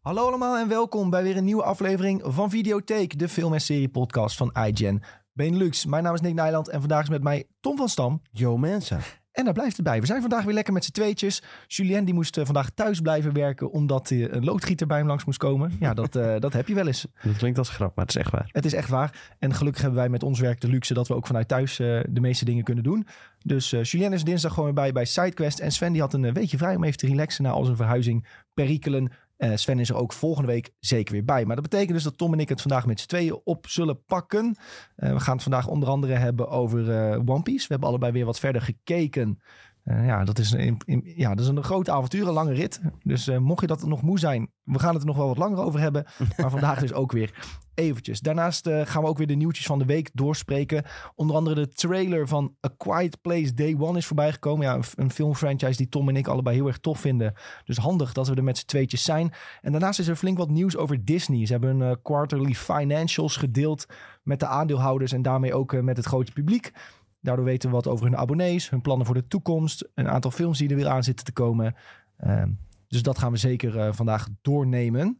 Hallo allemaal en welkom bij weer een nieuwe aflevering van Videotheek, de film- en serie-podcast van iGen Benelux. Mijn naam is Nick Nijland en vandaag is met mij Tom van Stam. Yo mensen. En daar blijft het bij. We zijn vandaag weer lekker met z'n tweetjes. Julien die moest eh, vandaag thuis blijven werken omdat uh, een loodgieter bij hem langs moest komen. Ja, dat, uh, dat heb je wel eens. Dat klinkt als grap, maar het is echt waar. Het is echt waar. En gelukkig hebben wij met ons werk de luxe dat we ook vanuit thuis de meeste dingen kunnen doen. Dus Julien is dinsdag gewoon bij bij SideQuest. En Sven die had een weekje vrij om even te relaxen na al zijn verhuizing perikelen. Uh, Sven is er ook volgende week zeker weer bij. Maar dat betekent dus dat Tom en ik het vandaag met z'n tweeën op zullen pakken. Uh, we gaan het vandaag onder andere hebben over uh, One Piece. We hebben allebei weer wat verder gekeken. Ja, dat is, een, in, ja, dat is een groot avontuur, een lange rit. Dus mocht je dat nog moe zijn, we gaan het er nog wel wat langer over hebben. Maar vandaag dus ook weer eventjes. Daarnaast uh, gaan we ook weer de nieuwtjes van de week doorspreken. Onder andere de trailer van A Quiet Place Day One is voorbij gekomen. Ja, een, een filmfranchise die Tom en ik allebei heel erg tof vinden. Dus handig dat we er met z'n tweetjes zijn. En daarnaast is er flink wat nieuws over Disney. Ze hebben een uh, quarterly financials gedeeld met de aandeelhouders en daarmee ook met het grote publiek. Daardoor weten we wat over hun abonnees, hun plannen voor de toekomst, een aantal films die er weer aan zitten te komen. Ehm, dus dat gaan we zeker vandaag doornemen.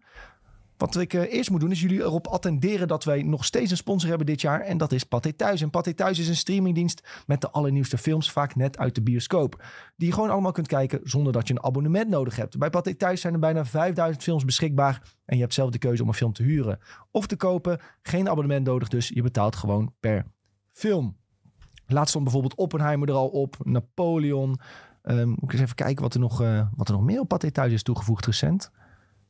Wat ik uh, eerst moet doen is jullie erop attenderen dat wij nog steeds een sponsor hebben dit jaar. En dat is Pathé Thuis. En Pathé Thuis is een streamingdienst met de allernieuwste films, vaak net uit de bioscoop. Die je gewoon allemaal kunt kijken zonder dat je een abonnement nodig hebt. Bij Pathé Thuis zijn er bijna 5000 films beschikbaar. En je hebt zelf de keuze om een film te huren of te kopen. Geen abonnement nodig dus, je betaalt gewoon per film. Laatst stond bijvoorbeeld Oppenheimer er al op, Napoleon. Um, moet ik eens even kijken wat er nog, uh, wat er nog meer op Pathé Thuis is toegevoegd recent.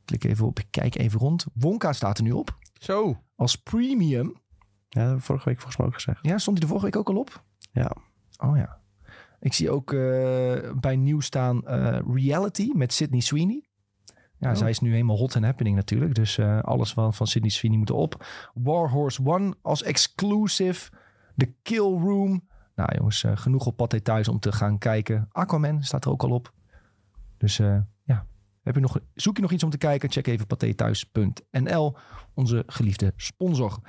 Klik even op, ik kijk even rond. Wonka staat er nu op. Zo. Als premium. Ja, vorige week volgens mij ook gezegd. Ja, stond hij de vorige week ook al op? Ja. Oh ja. Ik zie ook uh, bij nieuw staan uh, Reality met Sydney Sweeney. Ja, oh. zij is nu helemaal hot and happening natuurlijk. Dus uh, alles van, van Sydney Sweeney moet op. Warhorse One als exclusive. The Kill Room. Nou jongens, genoeg op pad thuis om te gaan kijken. Aquaman staat er ook al op. Dus ja, heb je nog, zoek je nog iets om te kijken? Check even pathethuis.nl, onze geliefde sponsor.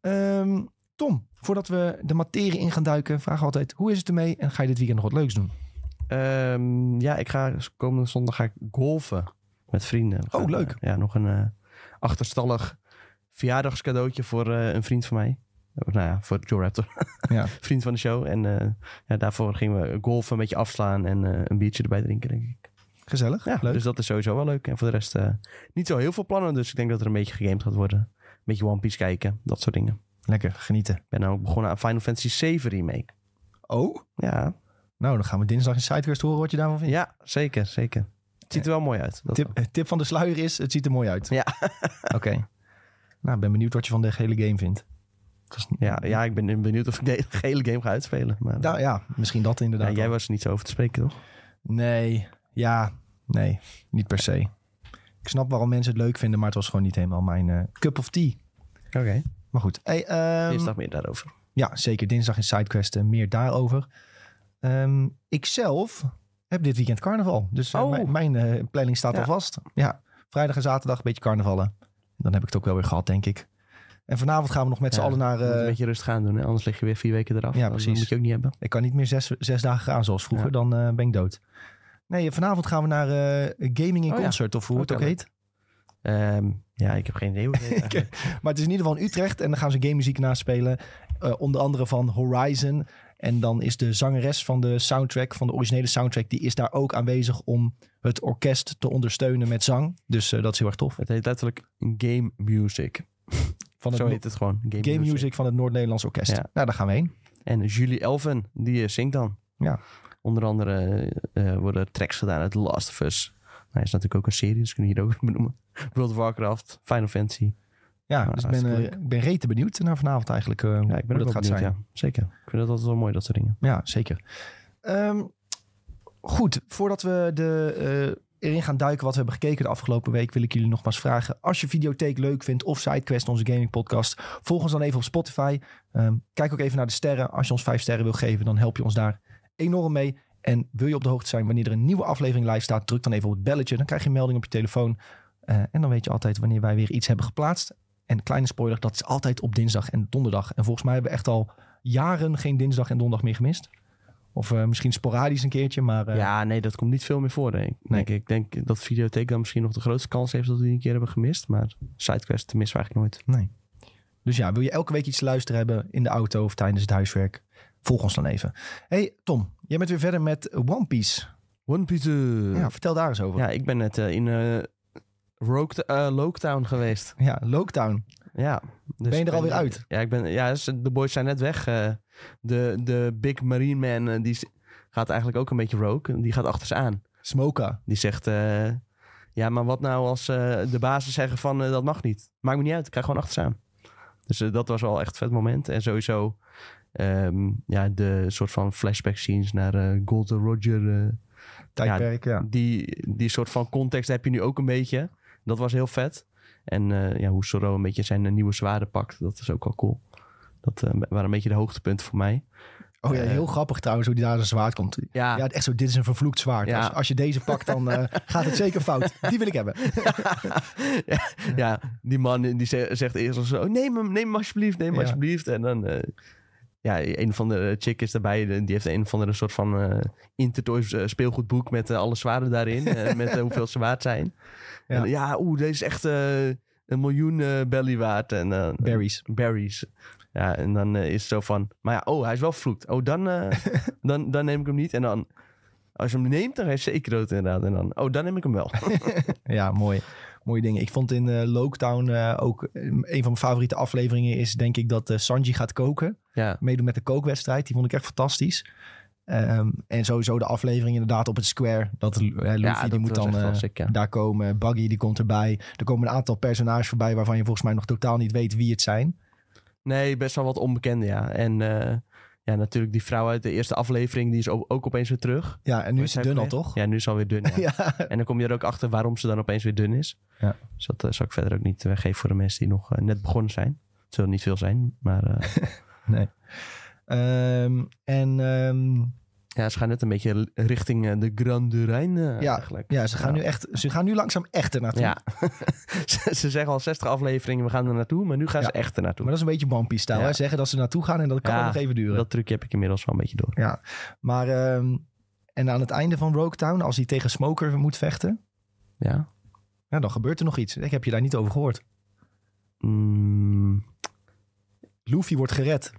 Um, Tom, voordat we de materie in gaan duiken, vraag altijd: hoe is het ermee en ga je dit weekend nog wat leuks doen? Um, ja, ik ga komende zondag ga ik golfen met vrienden. Oh, leuk. Uh, ja, nog een uh, achterstallig verjaardagscadeautje voor uh, een vriend van mij. Nou ja, voor Joe Raptor. ja. Vriend van de show. En ja, daarvoor gingen we golfen, een beetje afslaan en een biertje erbij drinken, denk ik. Gezellig. Ja, leuk. dus dat is sowieso wel leuk. En voor de rest uh, niet zo heel veel plannen. Dus ik denk dat er een beetje gegamed gaat worden. Een beetje One Piece kijken. Dat soort dingen. Lekker, genieten. Ik ben nou ook begonnen aan Final Fantasy 7 remake. Oh? Ja. Nou, dan gaan we dinsdag in Sidequest horen wat je daarvan vindt. Ja, zeker, zeker. Het ziet er wel mooi uit. Tip, tip, van de sluier is, het ziet er mooi uit. Ja. Oké. Okay. Nou, ik ben benieuwd wat je van de hele game vindt. Ja, ja, ik ben benieuwd of ik de hele game ga uitspelen. Maar, nou ja, misschien dat inderdaad. Ja, jij was er niet zo over te spreken, toch? Nee, ja, Nee, niet per se. Ik snap waarom mensen het leuk vinden, maar het was gewoon niet helemaal mijn uh, cup of tea. Oké. Okay. Maar goed. Hey, um, Dinsdag meer daarover. Ja, zeker. Dinsdag in SideQuest uh, meer daarover. Um, ik zelf heb dit weekend carnaval. Dus uh, oh. mijn, mijn planning staat ja. al vast. Ja, vrijdag en zaterdag een beetje carnavallen. Dan heb ik het ook wel weer gehad, denk ik. En vanavond gaan we nog met z'n allen naar... een beetje rust gaan doen, hè? anders lig je weer vier weken eraf. Ja, precies. Dat moet je ook niet hebben. Ik kan niet meer zes, zes dagen gaan zoals vroeger. Dan ben ik dood. Nee, vanavond gaan we naar uh, Gaming in oh, Concert, of hoe het ook heet. Um, ja, ik heb geen idee hoe het heet. maar het is in ieder geval in Utrecht en dan gaan ze game muziek naspelen. Uh, onder andere van Horizon. En dan is de zangeres van de soundtrack, van de originele soundtrack, die is daar ook aanwezig om het orkest te ondersteunen met zang. Dus uh, dat is heel erg tof. Het heet letterlijk Game Music. Van het Zo heet het gewoon. Game, game music. music. van het Noord-Nederlands Orkest. Ja. Nou, daar gaan we heen. En Julie Elven, die zingt dan. Ja. Onder andere uh, worden tracks gedaan uit The Last of Us. Nou, is natuurlijk ook een serie, dus kunnen we hier ook benoemen. World of Warcraft, Final Fantasy. Ja, nou, dus ik ben, uh, ik ben rete benieuwd naar vanavond eigenlijk uh, ja, ik ben hoe dat gaat benieuwd, zijn. Ja, zeker. Ik vind dat altijd wel mooi, dat soort dingen. Ja, zeker. Um, goed, voordat we de, erin gaan duiken wat we hebben gekeken de afgelopen week, wil ik jullie nogmaals vragen. Als je Videotheek leuk vindt of SideQuest, onze gaming podcast, volg ons dan even op Spotify. Um, kijk ook even naar de sterren. Als je ons vijf sterren wil geven, dan help je ons daar enorm mee. En wil je op de hoogte zijn wanneer er een nieuwe aflevering live staat, druk dan even op het belletje. Dan krijg je een melding op je telefoon. Uh, en dan weet je altijd wanneer wij weer iets hebben geplaatst. En kleine spoiler, dat is altijd op dinsdag en donderdag. En volgens mij hebben we echt al jaren geen dinsdag en donderdag meer gemist. Of uh, misschien sporadisch een keertje, maar... Uh... Ja, nee, dat komt niet veel meer voor, denk ik. Nee. ik denk dat Videotheek dan misschien nog de grootste kans heeft dat we die een keer hebben gemist. Maar SideQuest missen we eigenlijk nooit. Nee. Dus ja, wil je elke week iets te luisteren hebben in de auto of tijdens het huiswerk? Volg ons dan even. hey, Tom, jij bent weer verder met One Piece. One Piece. Ja, vertel daar eens over. Ja, ik ben net uh, in Rogue, Loketown geweest. Ja, Loketown. Ja. Dus ben je er alweer uit? Ja, ik ben, ja, de boys zijn net weg. de, de Big Marine Man, die gaat eigenlijk ook een beetje rogue. Die gaat achter ze aan. Smoka. Die zegt... ja, maar wat nou als de bazen zeggen van dat mag niet? Maakt me niet uit, ik krijg gewoon achter ze aan. Dus dat was wel echt een vet moment. En sowieso um, ja, de soort van flashback scenes naar Golden Roger. Tijdperk, ja, ja. Die, die soort van context heb je nu ook een beetje. Dat was heel vet. En ja, hoe Soro een beetje zijn nieuwe zwaarden pakt, dat is ook wel cool. Dat waren een beetje de hoogtepunten voor mij. Oh ja, heel grappig trouwens hoe die daar een zwaard komt. Ja. ja, echt zo, dit is een vervloekt zwaard. Ja. Als, als, je deze pakt, dan uh, gaat het zeker fout. Die wil ik hebben. ja, ja, die man die zegt eerst zo, neem hem, neem hem alsjeblieft, neem hem alsjeblieft. En dan, uh, ja, een van de chick is daarbij, die heeft een van de soort van uh, Intertoys speelgoedboek met alle zwaarden daarin. met hoeveel ze waard zijn. Ja, en, ja oeh, deze is echt een miljoen belly waard. En, berries. Berries. Ja, en dan is het zo van, maar ja, oh, hij is wel vervloekt. Oh, dan, dan, dan neem ik hem niet. En dan, als je hem neemt, dan ga je zeker dood inderdaad. En dan, oh, dan neem ik hem wel. ja, mooi. Mooie dingen. Ik vond in uh, Loketown ook een van mijn favoriete afleveringen is denk ik dat Sanji gaat koken. Ja. Meedoen met de kookwedstrijd. Die vond ik echt fantastisch. Um, en sowieso de aflevering inderdaad op het square. Dat uh, Luffy ja, die moet dan uh, sick, ja. daar komen. Buggy die komt erbij. Er komen een aantal personages voorbij waarvan je volgens mij nog totaal niet weet wie het zijn. Nee, best wel wat onbekende, ja. En uh, ja, natuurlijk die vrouw uit de eerste aflevering, die is ook, opeens weer terug. Ja, en nu is ze dun al, toch? Ja, nu is ze alweer dun, ja. ja. En dan kom je er ook achter waarom ze dan opeens weer dun is. Ja. Dus dat uh, zal ik verder ook niet weggeven voor de mensen die nog uh, net begonnen zijn. Het zullen niet veel zijn, maar... nee. Um, en... Um, ja, ze gaan net een beetje richting uh, de Grande Rijn uh, ja, eigenlijk. Ja, ze gaan, Nu echt, ze gaan nu langzaam echt er naartoe. Ja. ze, ze, zeggen al 60 afleveringen, we gaan er naartoe, maar nu gaan ja. ze echt er naartoe. Maar dat is een beetje Bumpy-stijl, ja. Zeggen dat ze naartoe gaan en dat kan nog even duren. Dat trucje heb ik inmiddels wel een beetje door. Ja, maar um, en aan het einde van Rogue Town, als hij tegen Smoker moet vechten... Ja. Ja, dan gebeurt er nog iets. Ik heb je daar niet over gehoord. Mm. Luffy wordt gered.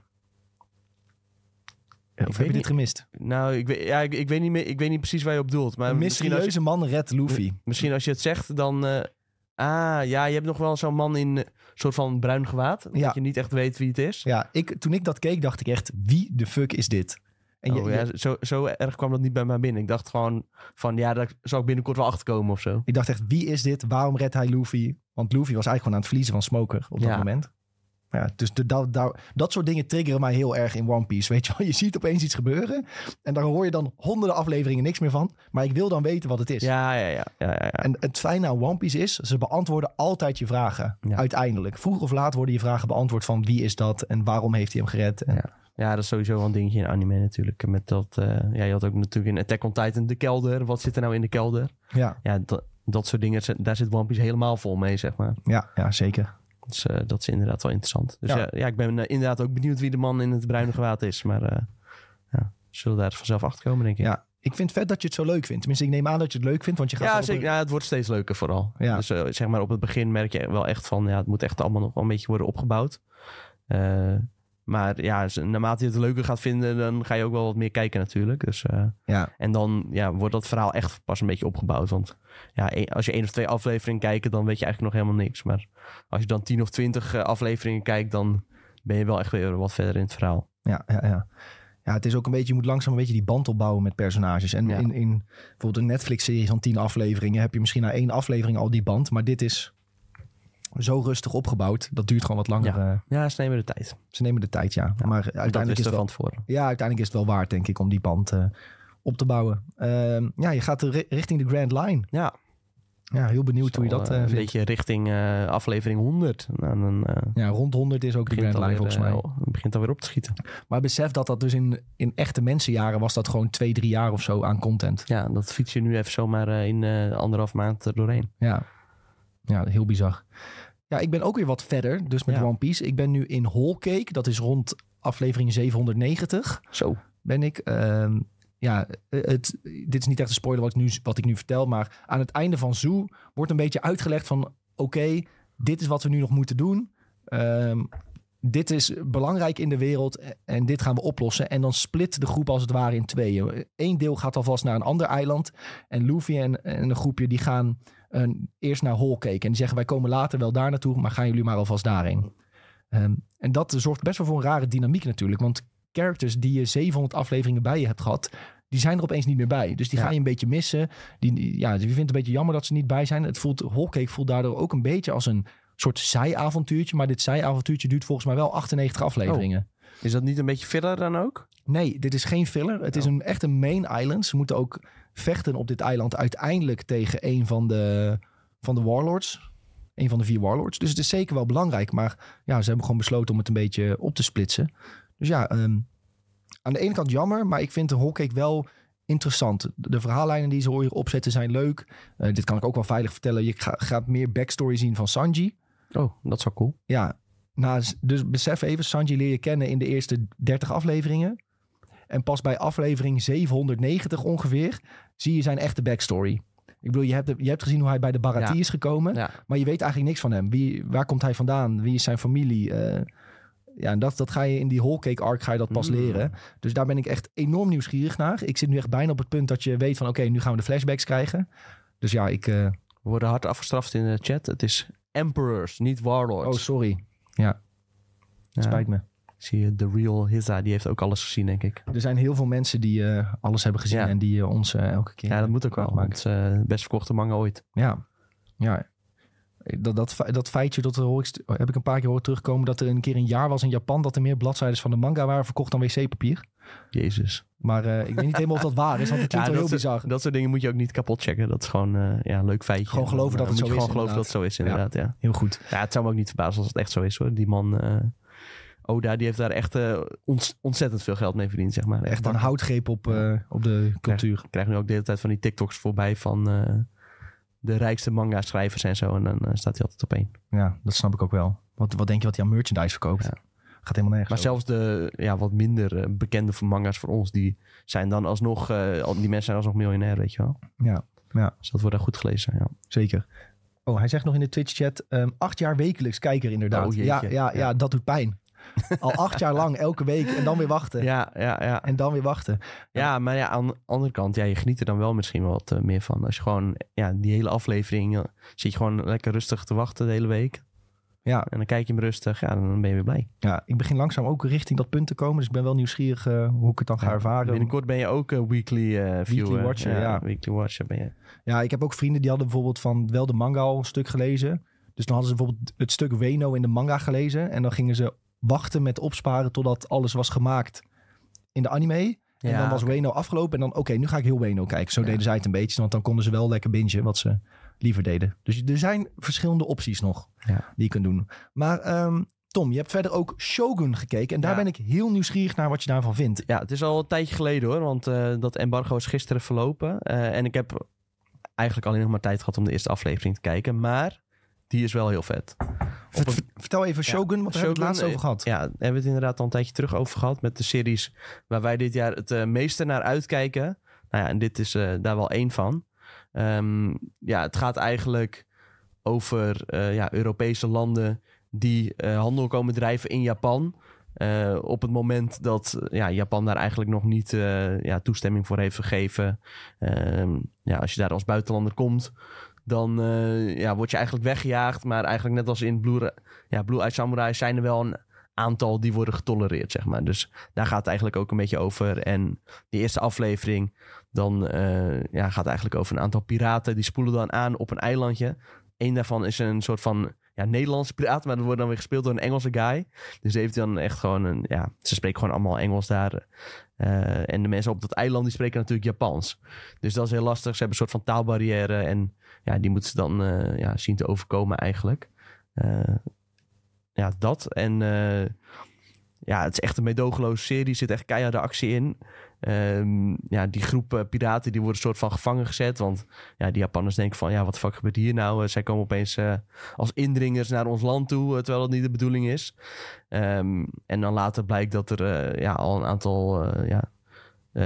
Of heb je dit gemist? Nou, ik weet, ja, ik, ik, weet niet meer, ik weet niet precies waar je op doelt. Maar een mysterieuze je, man redt Luffy. Misschien als je het zegt, dan... Uh, ah, ja, je hebt nog wel zo'n man in een soort van bruin gewaad. Ja. Dat je niet echt weet wie het is. Ja, ik, toen ik dat keek, dacht ik echt, wie de fuck is dit? En oh, je, ja, zo, zo erg kwam dat niet bij mij binnen. Ik dacht gewoon van, ja, daar zou ik binnenkort wel achter komen of zo. Ik dacht echt, wie is dit? Waarom redt hij Luffy? Want Luffy was eigenlijk gewoon aan het verliezen van Smoker op dat moment. Ja, dus de, dat, dat, dat soort dingen triggeren mij heel erg in One Piece. Weet je wel, je ziet opeens iets gebeuren. En daar hoor je dan honderden afleveringen niks meer van. Maar ik wil dan weten wat het is. Ja, ja, ja. ja, ja, En het fijne aan One Piece is, ze beantwoorden altijd je vragen. Uiteindelijk. Vroeg of laat worden je vragen beantwoord van wie is dat en waarom heeft hij hem gered. En... Ja. ja, dat is sowieso wel een dingetje in anime natuurlijk. Met dat, uh, ja, je had ook natuurlijk in Attack on Titan de kelder. Wat zit er nou in de kelder? Ja. Ja, dat, dat soort dingen, daar zit One Piece helemaal vol mee, zeg maar. Ja, ja zeker. Dus uh, dat is inderdaad wel interessant. Dus ja, ja, ik ben uh, inderdaad ook benieuwd wie de man in het bruine gewaad is. Maar uh, ja, zullen daar vanzelf achter komen, denk ik. Ja, ik vind het vet dat je het zo leuk vindt. Tenminste, ik neem aan dat je het leuk vindt, want je gaat... Ja, zeker, ja het wordt steeds leuker vooral. Ja. Dus zeg maar op het begin merk je wel echt van... Ja, het moet echt allemaal nog wel een beetje worden opgebouwd. Maar ja, naarmate je het leuker gaat vinden, dan ga je ook wel wat meer kijken natuurlijk. Dus, uh, ja. En dan ja, wordt dat verhaal echt pas een beetje opgebouwd. Want ja, als je één of twee afleveringen kijkt, dan weet je eigenlijk nog helemaal niks. Maar als je dan tien of twintig eh, afleveringen kijkt, dan ben je wel echt weer wat verder in het verhaal. Ja, ja, ja. Ja, het is ook een beetje, je moet langzaam een beetje die band opbouwen met personages. En in, in bijvoorbeeld een Netflix-serie van tien afleveringen heb je misschien na één aflevering al die band. Maar dit is zo rustig opgebouwd. Dat duurt gewoon wat langer. Ja, eh. ja ze nemen de tijd. Ze nemen de tijd, ja. maar uiteindelijk is het wel, Ja, uiteindelijk is het wel waard, denk ik, om die band uh, op te bouwen. Uh, ja, je gaat richting de Grand Line. Ja. Ja, heel benieuwd hoe je dat uh, Een beetje richting aflevering 100. Nou, dan, ja, rond 100 is ook de Grand Line volgens mij. Het begint alweer op te schieten. Maar besef dat dat dus in, in echte mensenjaren was dat gewoon twee, drie jaar of zo aan content. Ja, dat fiets je nu even zomaar in anderhalf maand doorheen. Ja. ja, heel bizar. Ja, ik ben ook weer wat verder, dus met One Piece. Ik ben nu in Whole Cake, dat is rond aflevering 790. Zo. ben ik. Ehm, ja, het, dit is niet echt een spoiler wat ik, nu, wat ik nu vertel. Maar aan het einde van Zoo wordt een beetje uitgelegd van... Oké, dit is wat we nu nog moeten doen. Um, dit is belangrijk in de wereld en dit gaan we oplossen. En dan split de groep als het ware in tweeën. Eén deel gaat alvast naar een ander eiland. En Luffy en, en een groepje die gaan eerst naar Whole Cake. En die zeggen wij komen later wel daar naartoe, maar gaan jullie maar alvast daarheen. Um, en dat zorgt best wel voor een rare dynamiek natuurlijk. Want characters die je 700 afleveringen bij je hebt gehad, die zijn er opeens niet meer bij. Dus die ga je een beetje missen. Die, ja, je vindt het een beetje jammer dat ze niet bij zijn. Het voelt, Whole Cake voelt daardoor ook een beetje als een soort zijavontuurtje. Maar dit zijavontuurtje duurt volgens mij wel 98 afleveringen. Oh. Is dat niet een beetje filler dan ook? Nee, dit is geen filler. Het is oh. een, echt een main island. Ze moeten ook vechten op dit eiland uiteindelijk tegen een van de, van de warlords. Een van de vier warlords. Dus het is zeker wel belangrijk. Maar ja, ze hebben gewoon besloten om het een beetje op te splitsen. Dus ja, ehm, aan de ene kant jammer. Maar ik vind de Hawkcake wel interessant. De verhaallijnen die ze hier opzetten zijn leuk. Uh, dit kan ik ook wel veilig vertellen. Je gaat meer backstory zien van Sanji. Oh, dat is wel cool. Ja, nou, dus besef even, Sanji leer je kennen in de eerste 30 afleveringen. En pas bij aflevering 790 ongeveer zie je zijn echte backstory. Ik bedoel, je hebt, je hebt gezien hoe hij bij de Barati is gekomen. Maar je weet eigenlijk niks van hem. Wie, waar komt hij vandaan? Wie is zijn familie? Uh, ja, en dat, dat ga je in die whole cake arc ga je dat pas mm. leren. Dus daar ben ik echt enorm nieuwsgierig naar. Ik zit nu echt bijna op het punt dat je weet van... oké, nu gaan we de flashbacks krijgen. Dus ja, ik... Uh... We worden hard afgestraft in de chat. Het is emperors, niet warlords. Oh, sorry. Ja. Spijt me. Zie je, The Real Hizza, die heeft ook alles gezien, denk ik. Er zijn heel veel mensen die uh, alles hebben gezien en die uh, ons uh, elke keer... Ja, dat moet ook wel, want het is best verkochte manga ooit. Ja, ja. Dat, dat, dat feitje, dat hoor ik, heb ik een paar keer horen terugkomen... dat er een keer een jaar was in Japan... dat er meer bladzijden van de manga waren verkocht dan wc-papier. Jezus. Maar uh, ik weet niet helemaal of dat waar is, want het klinkt ja, wel heel bizar. Dat soort dingen moet je ook niet kapot checken. Dat is gewoon uh, ja, een leuk feitje. Gewoon geloven dat het zo is. Gewoon geloven dat het zo is, inderdaad. Ja. Heel goed. Ja, het zou me ook niet verbazen als het echt zo is hoor. Die man, uh, Oda, die heeft daar echt ontzettend veel geld mee verdiend, zeg maar. Echt een houtgreep op, op de cultuur. Ik krijg nu ook de hele tijd van die TikToks voorbij van de rijkste manga-schrijvers en zo. En dan staat hij altijd op één. Ja, dat snap ik ook wel. Wat, wat denk je wat hij aan merchandise verkoopt? Ja. Gaat helemaal nergens. Maar zelfs de ja, wat minder uh, bekende manga's voor ons, die zijn dan alsnog, uh, die mensen zijn alsnog miljonair, weet je wel. Ja, ja. Dus dat wordt daar goed gelezen, ja. Zeker. Oh, hij zegt nog in de Twitch-chat, um, acht jaar wekelijks kijker inderdaad. Oh, ja, ja, ja, ja, dat doet pijn. Al acht jaar lang, elke week en dan weer wachten. Ja, ja, ja. En dan weer wachten. Ja, maar ja, aan de andere kant, ja, je geniet er dan wel misschien wat uh, meer van. Als je gewoon, ja, die hele aflevering, zit je gewoon lekker rustig te wachten de hele week. Ja. En dan kijk je hem rustig, ja, dan ben je weer blij. Ja, ik begin langzaam ook richting dat punt te komen. Dus ik ben wel nieuwsgierig uh, hoe ik het dan ga ervaren. Binnenkort ben je ook uh, weekly uh, viewer. Weekly watcher, ja, Weekly watcher ben je. Ja, ik heb ook vrienden die hadden bijvoorbeeld van wel de manga al een stuk gelezen. Dus dan hadden ze bijvoorbeeld het stuk Weno in de manga gelezen. En dan gingen ze wachten met opsparen totdat alles was gemaakt in de anime. En dan was Weno afgelopen en dan, oké, nu ga ik heel Weno kijken. Zo deden zij het een beetje, want dan konden ze wel lekker bingen wat ze liever deden. Dus er zijn verschillende opties nog ja. die je kunt doen. Maar ehm, Tom, je hebt verder ook Shogun gekeken. En daar ben ik heel nieuwsgierig naar wat je daarvan vindt. Ja, het is al een tijdje geleden hoor. Want uh, dat embargo is gisteren verlopen. Uh, en ik heb eigenlijk alleen nog maar tijd gehad om de eerste aflevering te kijken. Maar die is wel heel vet. Vertel even Shogun, ja, want daar hebben we het laatst over gehad. Ja, hebben we het inderdaad al een tijdje terug over gehad. Met de series waar wij dit jaar het uh, meeste naar uitkijken. Nou ja, en dit is daar wel één van. Um, ja, het gaat eigenlijk over uh, ja, Europese landen die uh, handel komen drijven in Japan. Uh, op het moment dat ja, Japan daar eigenlijk nog niet ja, toestemming voor heeft gegeven. Um, ja, als je daar als buitenlander komt, dan ja, word je eigenlijk weggejaagd. Maar eigenlijk net als in Blue, ja, Blue Eye Samurai zijn er wel een aantal die worden getolereerd, zeg maar. Dus daar gaat het eigenlijk ook een beetje over. En die eerste aflevering, dan uh, ja, gaat eigenlijk over een aantal piraten. Die spoelen dan aan op een eilandje. Eén daarvan is een soort van ja, Nederlandse piraat, maar dat wordt dan weer gespeeld door een Engelse guy. Dus heeft dan echt gewoon een, ja, ze spreken gewoon allemaal Engels daar. Uh, en de mensen op dat eiland, die spreken natuurlijk Japans. Dus dat is heel lastig. Ze hebben een soort van taalbarrière en ja, die moeten ze dan uh, ja, zien te overkomen eigenlijk. Ja, dat. En ja, het is echt een medogeloze serie. Er zit echt keiharde actie in. Um, ja, die groep uh, piraten die worden soort van gevangen gezet. Want ja, die Japanners denken van... ja, wat fuck gebeurt hier nou? Uh, zij komen opeens als indringers naar ons land toe... terwijl dat niet de bedoeling is. Um, en dan later blijkt dat er ja, al een aantal ja,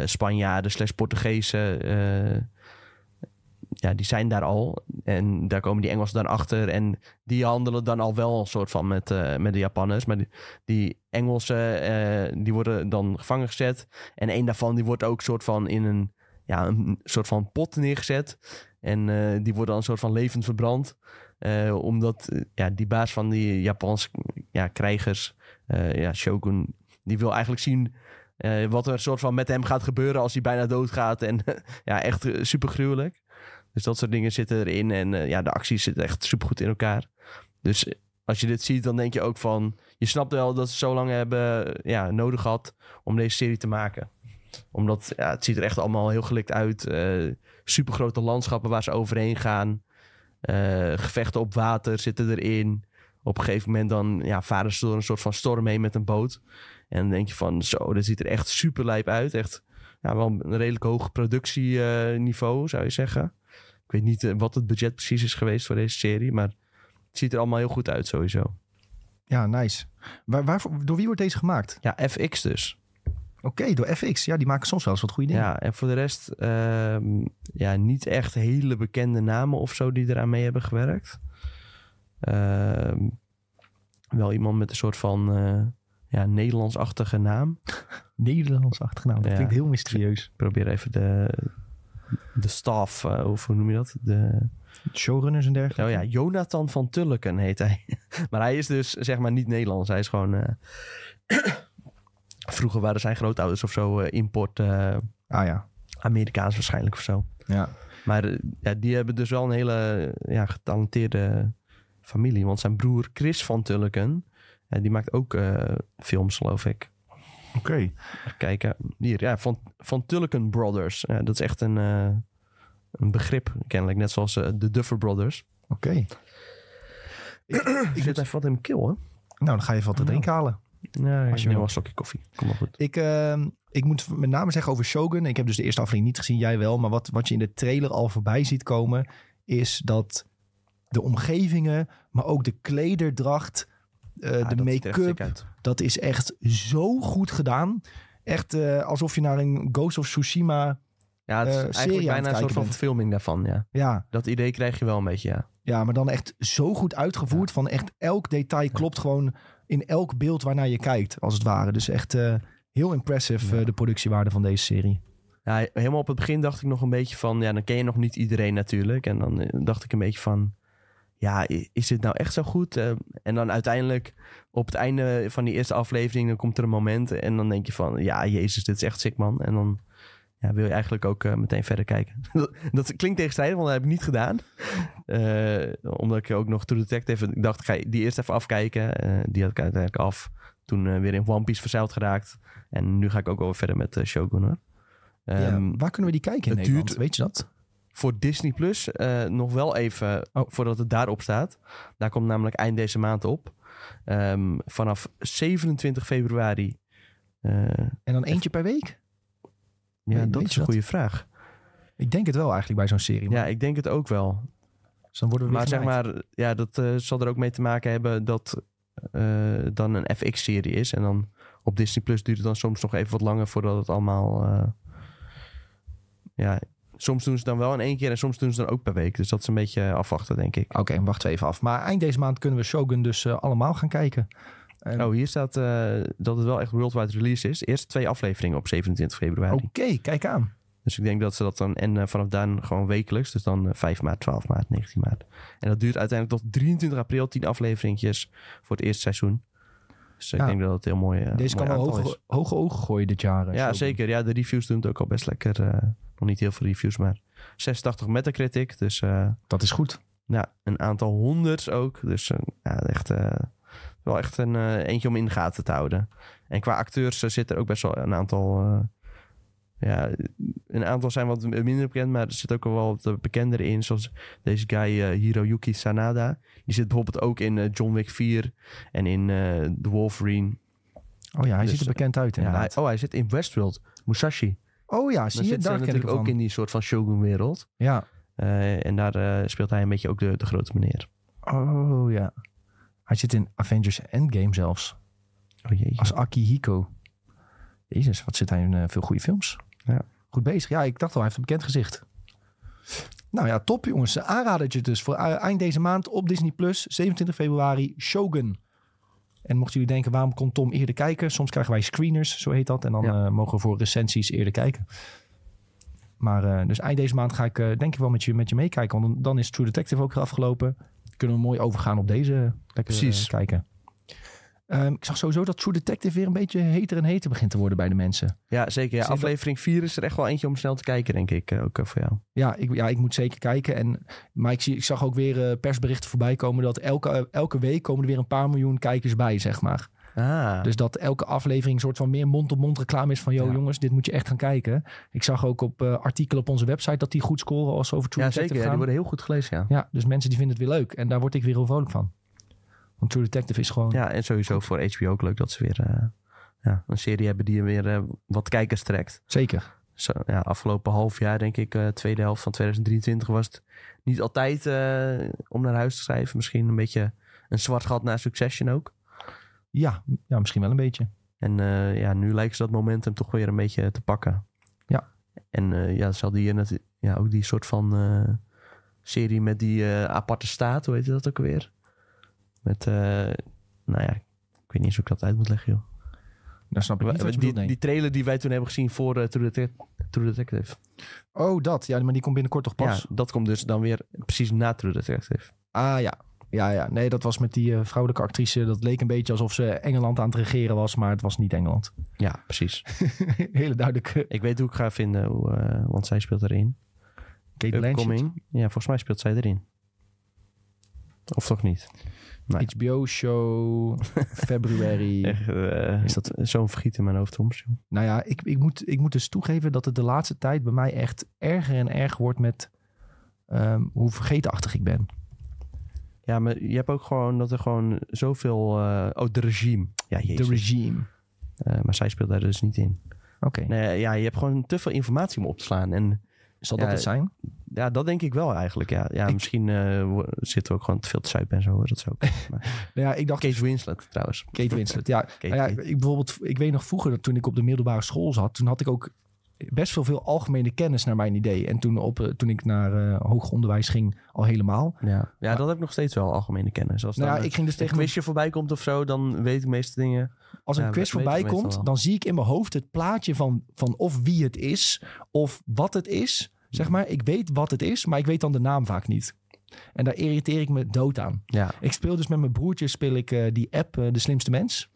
Spanjaarden slash Portugezen ja, die zijn daar al. En daar komen die Engelsen dan achter. En die handelen dan al wel een soort van met, uh, met de Japanners. Maar die, Engelsen, uh, die worden dan gevangen gezet. En een daarvan, die wordt ook soort van in een, ja, een soort van pot neergezet. En uh, die worden dan een soort van levend verbrand. omdat ja, die baas van die Japanse ja, krijgers, ja, Shogun, die wil eigenlijk zien... wat er soort van met hem gaat gebeuren als hij bijna doodgaat. En ja, echt super gruwelijk. Dus dat soort dingen zitten erin. En uh, ja, de acties zitten echt supergoed in elkaar. Dus als je dit ziet, dan denk je ook van... Je snapt wel dat ze zo lang hebben ja, nodig gehad om deze serie te maken. Omdat ja, het ziet er echt allemaal heel gelikt uit. Uh, supergrote landschappen waar ze overheen gaan. Gevechten op water zitten erin. Op een gegeven moment dan ja, varen ze door een soort van storm heen met een boot. En dan denk je van, zo, dit ziet er echt super lijp uit. Echt ja, wel een redelijk hoog productieniveau, zou je zeggen. Ik weet niet eh, wat het budget precies is geweest voor deze serie, maar het ziet er allemaal heel goed uit sowieso. Ja, nice. Waar, waar, door wie wordt deze gemaakt? Ja, FX dus. Oké, door FX. Ja, die maken soms wel eens wat goede dingen. Ja, en voor de rest uh, ja, niet echt hele bekende namen of zo die eraan mee hebben gewerkt. Uh, wel iemand met een soort van uh, ja, Nederlandsachtige naam. Nederlandsachtige naam, dat klinkt heel mysterieus. Ik probeer even de, de staff, uh, of hoe noem je dat? De showrunners en dergelijke. Oh ja, Jonathan van Tulleken heet hij. maar hij is dus zeg maar niet Nederlands. Hij is gewoon. Uh, vroeger waren zijn grootouders of zo uh, import. ah ja. Amerikaans waarschijnlijk of zo. Ja. Maar ja, die hebben dus wel een hele ja, getalenteerde familie. Want zijn broer Chris van Tulleken, die maakt ook films, geloof ik. Oké. Okay. Kijken. Hier, ja, van, van Tulken Brothers. Ja, dat is echt een, uh, een begrip, kennelijk. Net zoals uh, de Duffer Brothers. Oké. Okay. ik, ik zit even wat in mijn keel, hoor. Nou, dan ga je even wat te oh. drinken halen. Ja, Als je wel een slokje koffie. Kom maar goed. Ik, uh, ik moet met name zeggen over Shogun. Ik heb dus de eerste aflevering niet gezien, jij wel. Maar wat, wat je in de trailer al voorbij ziet komen... is dat de omgevingen, maar ook de klederdracht uh, de make-up. Dat is echt zo goed gedaan. Echt uh, alsof je naar een Ghost of Tsushima ja, het is uh, eigenlijk bijna een soort van filming daarvan, ja. ja. Dat idee krijg je wel een beetje, ja. Ja, maar dan echt zo goed uitgevoerd. Van echt elk detail klopt gewoon in elk beeld waarnaar je kijkt, als het ware. Dus echt uh, heel impressive de productiewaarde van deze serie. Ja, helemaal op het begin dacht ik nog een beetje van... Ja, dan ken je nog niet iedereen natuurlijk. En dan dacht ik een beetje van ja, is dit nou echt zo goed? Uh, en dan uiteindelijk op het einde van die eerste aflevering, dan komt er een moment en dan denk je van, ja, jezus, dit is echt sick man. En dan ja, wil je eigenlijk ook uh, meteen verder kijken. dat klinkt tegenstrijdig, want dat heb ik niet gedaan. Uh, omdat ik ook nog True Detective, ik dacht, ik ga die eerst even afkijken. die had ik uiteindelijk af. Toen weer in One Piece verzeild geraakt. En nu ga ik ook wel verder met Shogun hoor. Um, waar kunnen we die kijken in Nederland? Duurt, Weet je dat? Voor Disney Plus uh, nog wel even oh. voordat het daarop staat. Daar komt namelijk eind deze maand op. Um, vanaf 27 februari. Uh, en dan eentje per week? Ja, dat is een goede vraag. Ik denk het wel eigenlijk bij zo'n serie. Maar... Ja, ik denk het ook wel. Dus dan worden we maar zeg maar, ja, dat uh, zal er ook mee te maken hebben dat dan een FX-serie is. En dan op Disney Plus duurt het dan soms nog even wat langer voordat het allemaal ja, Soms doen ze dan wel in één keer en soms doen ze dan ook per week. Dus dat is een beetje afwachten, denk ik. Oké, okay, wachten we even af. Maar eind deze maand kunnen we Shogun dus uh, allemaal gaan kijken. En... Oh, hier staat uh, dat het wel echt worldwide release is. Eerst twee afleveringen op 27 februari. Oké, okay, kijk aan. Dus ik denk dat ze dat dan... En uh, vanaf dan gewoon wekelijks. Dus dan 5 maart, 12 maart, 19 maart. En dat duurt uiteindelijk tot 23 april. 10 afleveringjes voor het eerste seizoen. Dus ik denk dat het heel mooi Deze mooi kan wel hoge, hoge, ogen gooien dit jaar. Ja, zeker. Ja, de reviews doen het ook al best lekker nog niet heel veel reviews, maar 86 Metacritic. Dus, uh, dat is goed. Ja, een aantal honderd ook. Dus uh, ja, echt, uh, wel echt een eentje om in de gaten te houden. En qua acteurs zit er ook best wel een aantal... ja, een aantal zijn wat minder bekend, maar er zit ook wel wat bekender in. Zoals deze guy Hiroyuki Sanada. Die zit bijvoorbeeld ook in John Wick 4 en in The Wolverine. Oh ja, hij dus, ziet er bekend uit inderdaad. Ja, hij, oh, hij zit in Westworld. Musashi. Oh ja, zie je, daar natuurlijk ook in die soort van Shogun-wereld. Ja. Uh, en daar uh, speelt hij een beetje ook de, de grote meneer. Oh ja. Hij zit in Avengers Endgame zelfs. Oh jee. Als Akihiko. Jezus, wat zit hij in uh, veel goede films. Ja. Goed bezig. Ja, ik dacht al, hij heeft een bekend gezicht. Nou ja, top jongens. Aanradertje dus voor eind deze maand op Disney+. Plus, 27 februari, Shogun. En mochten jullie denken, waarom kon Tom eerder kijken? Soms krijgen wij screeners, zo heet dat. En dan ja. mogen we voor recensies eerder kijken. Maar uh, dus eind deze maand ga ik uh, denk ik wel met je, met je meekijken. Want dan is True Detective ook weer afgelopen. Kunnen we mooi overgaan op deze lekker Precies. Kijken. Um, ik zag sowieso dat True Detective weer een beetje heter en heter begint te worden bij de mensen. Ja, zeker. Ja. Aflevering 4 is er echt wel eentje om snel te kijken, denk ik. Ook voor jou. Ja ik, ja, ik moet zeker kijken. En, maar ik, zie, ik zag ook weer persberichten voorbij komen dat elke, elke week komen er weer een paar miljoen kijkers bij, zeg maar. Ah. Dus dat elke aflevering een soort van meer mond-op-mond reclame is van... joh jongens, dit moet je echt gaan kijken. Ik zag ook op uh, artikelen op onze website dat die goed scoren als over True ja, Detective zeker, Ja, die worden heel goed gelezen, ja. Ja, dus mensen die vinden het weer leuk. En daar word ik weer heel vrolijk van. Want True Detective is gewoon... Ja, en sowieso voor HBO ook leuk dat ze weer uh, ja, een serie hebben die weer uh, wat kijkers trekt. Zeker. Zo, ja, afgelopen half jaar, denk ik, uh, tweede helft van 2023 was het niet altijd om naar huis te schrijven. Misschien een beetje een zwart gat naar Succession ook. Ja, ja misschien wel een beetje. En ja, nu lijkt ze dat momentum toch weer een beetje te pakken. Ja. En ja, zal die net, ja, ook die soort van serie met die aparte staat, hoe heet dat ook weer? Met, nou ja, ik weet niet eens hoe ik dat uit moet leggen, joh. Dan snap ik niet wat die, bedoelt, die trailer die wij toen hebben gezien voor uh, True, Detective, True, Detective. Oh, dat. Ja, maar die komt binnenkort toch pas? Ja, dat komt dus dan weer precies na True Detective. Ah ja, ja, ja, nee, dat was met die uh, vrouwelijke actrice. Dat leek een beetje alsof ze Engeland aan het regeren was, maar het was niet Engeland. Ja, precies. Hele duidelijk. Ik weet hoe ik ga vinden, hoe, uh, want zij speelt erin. Kate Blanchett? Ja, volgens mij speelt zij erin. Of toch niet? Nee. HBO-show, februari. uh, is dat zo'n vergiet in mijn hoofd soms? Nou ja, ik, ik, moet, ik moet dus toegeven dat het de laatste tijd bij mij echt erger en erger wordt met um, hoe vergetenachtig ik ben. Ja, maar je hebt ook gewoon dat er gewoon zoveel... Uh, oh, de regime. Ja, jezus. De regime. Uh, maar zij speelt daar dus niet in. Oké. Okay. Nee, ja, je hebt gewoon te veel informatie om op te slaan. En, Zal dat het zijn? Ja, dat denk ik wel eigenlijk. Ja, ja misschien uh, zitten we ook gewoon te veel te zuipen en zo. Dat zou ook. Maar... ja, ik dacht... Kate Winslet trouwens. Kate Winslet, ja. Kate ja ik, bijvoorbeeld, ik weet nog vroeger, toen ik op de middelbare school zat... toen had ik ook best wel veel algemene kennis naar mijn idee. En toen, op, eh, toen ik naar uh, hoger onderwijs ging, al helemaal. Ja, ja dat heb ik nog steeds wel algemene kennis. Als nou, ja, ik ging dus tegen een quizje voorbij komt of zo, dan weet ik de meeste dingen. Als een ja, quiz voorbij komt, dan zie ik in mijn hoofd het plaatje van, van of wie het is, of wat het is. Zeg maar, ik weet wat het is, maar ik weet dan de naam vaak niet. En daar irriteer ik me dood aan. Ja. Ik speel dus met mijn broertje speel ik uh, die app De Slimste Mens.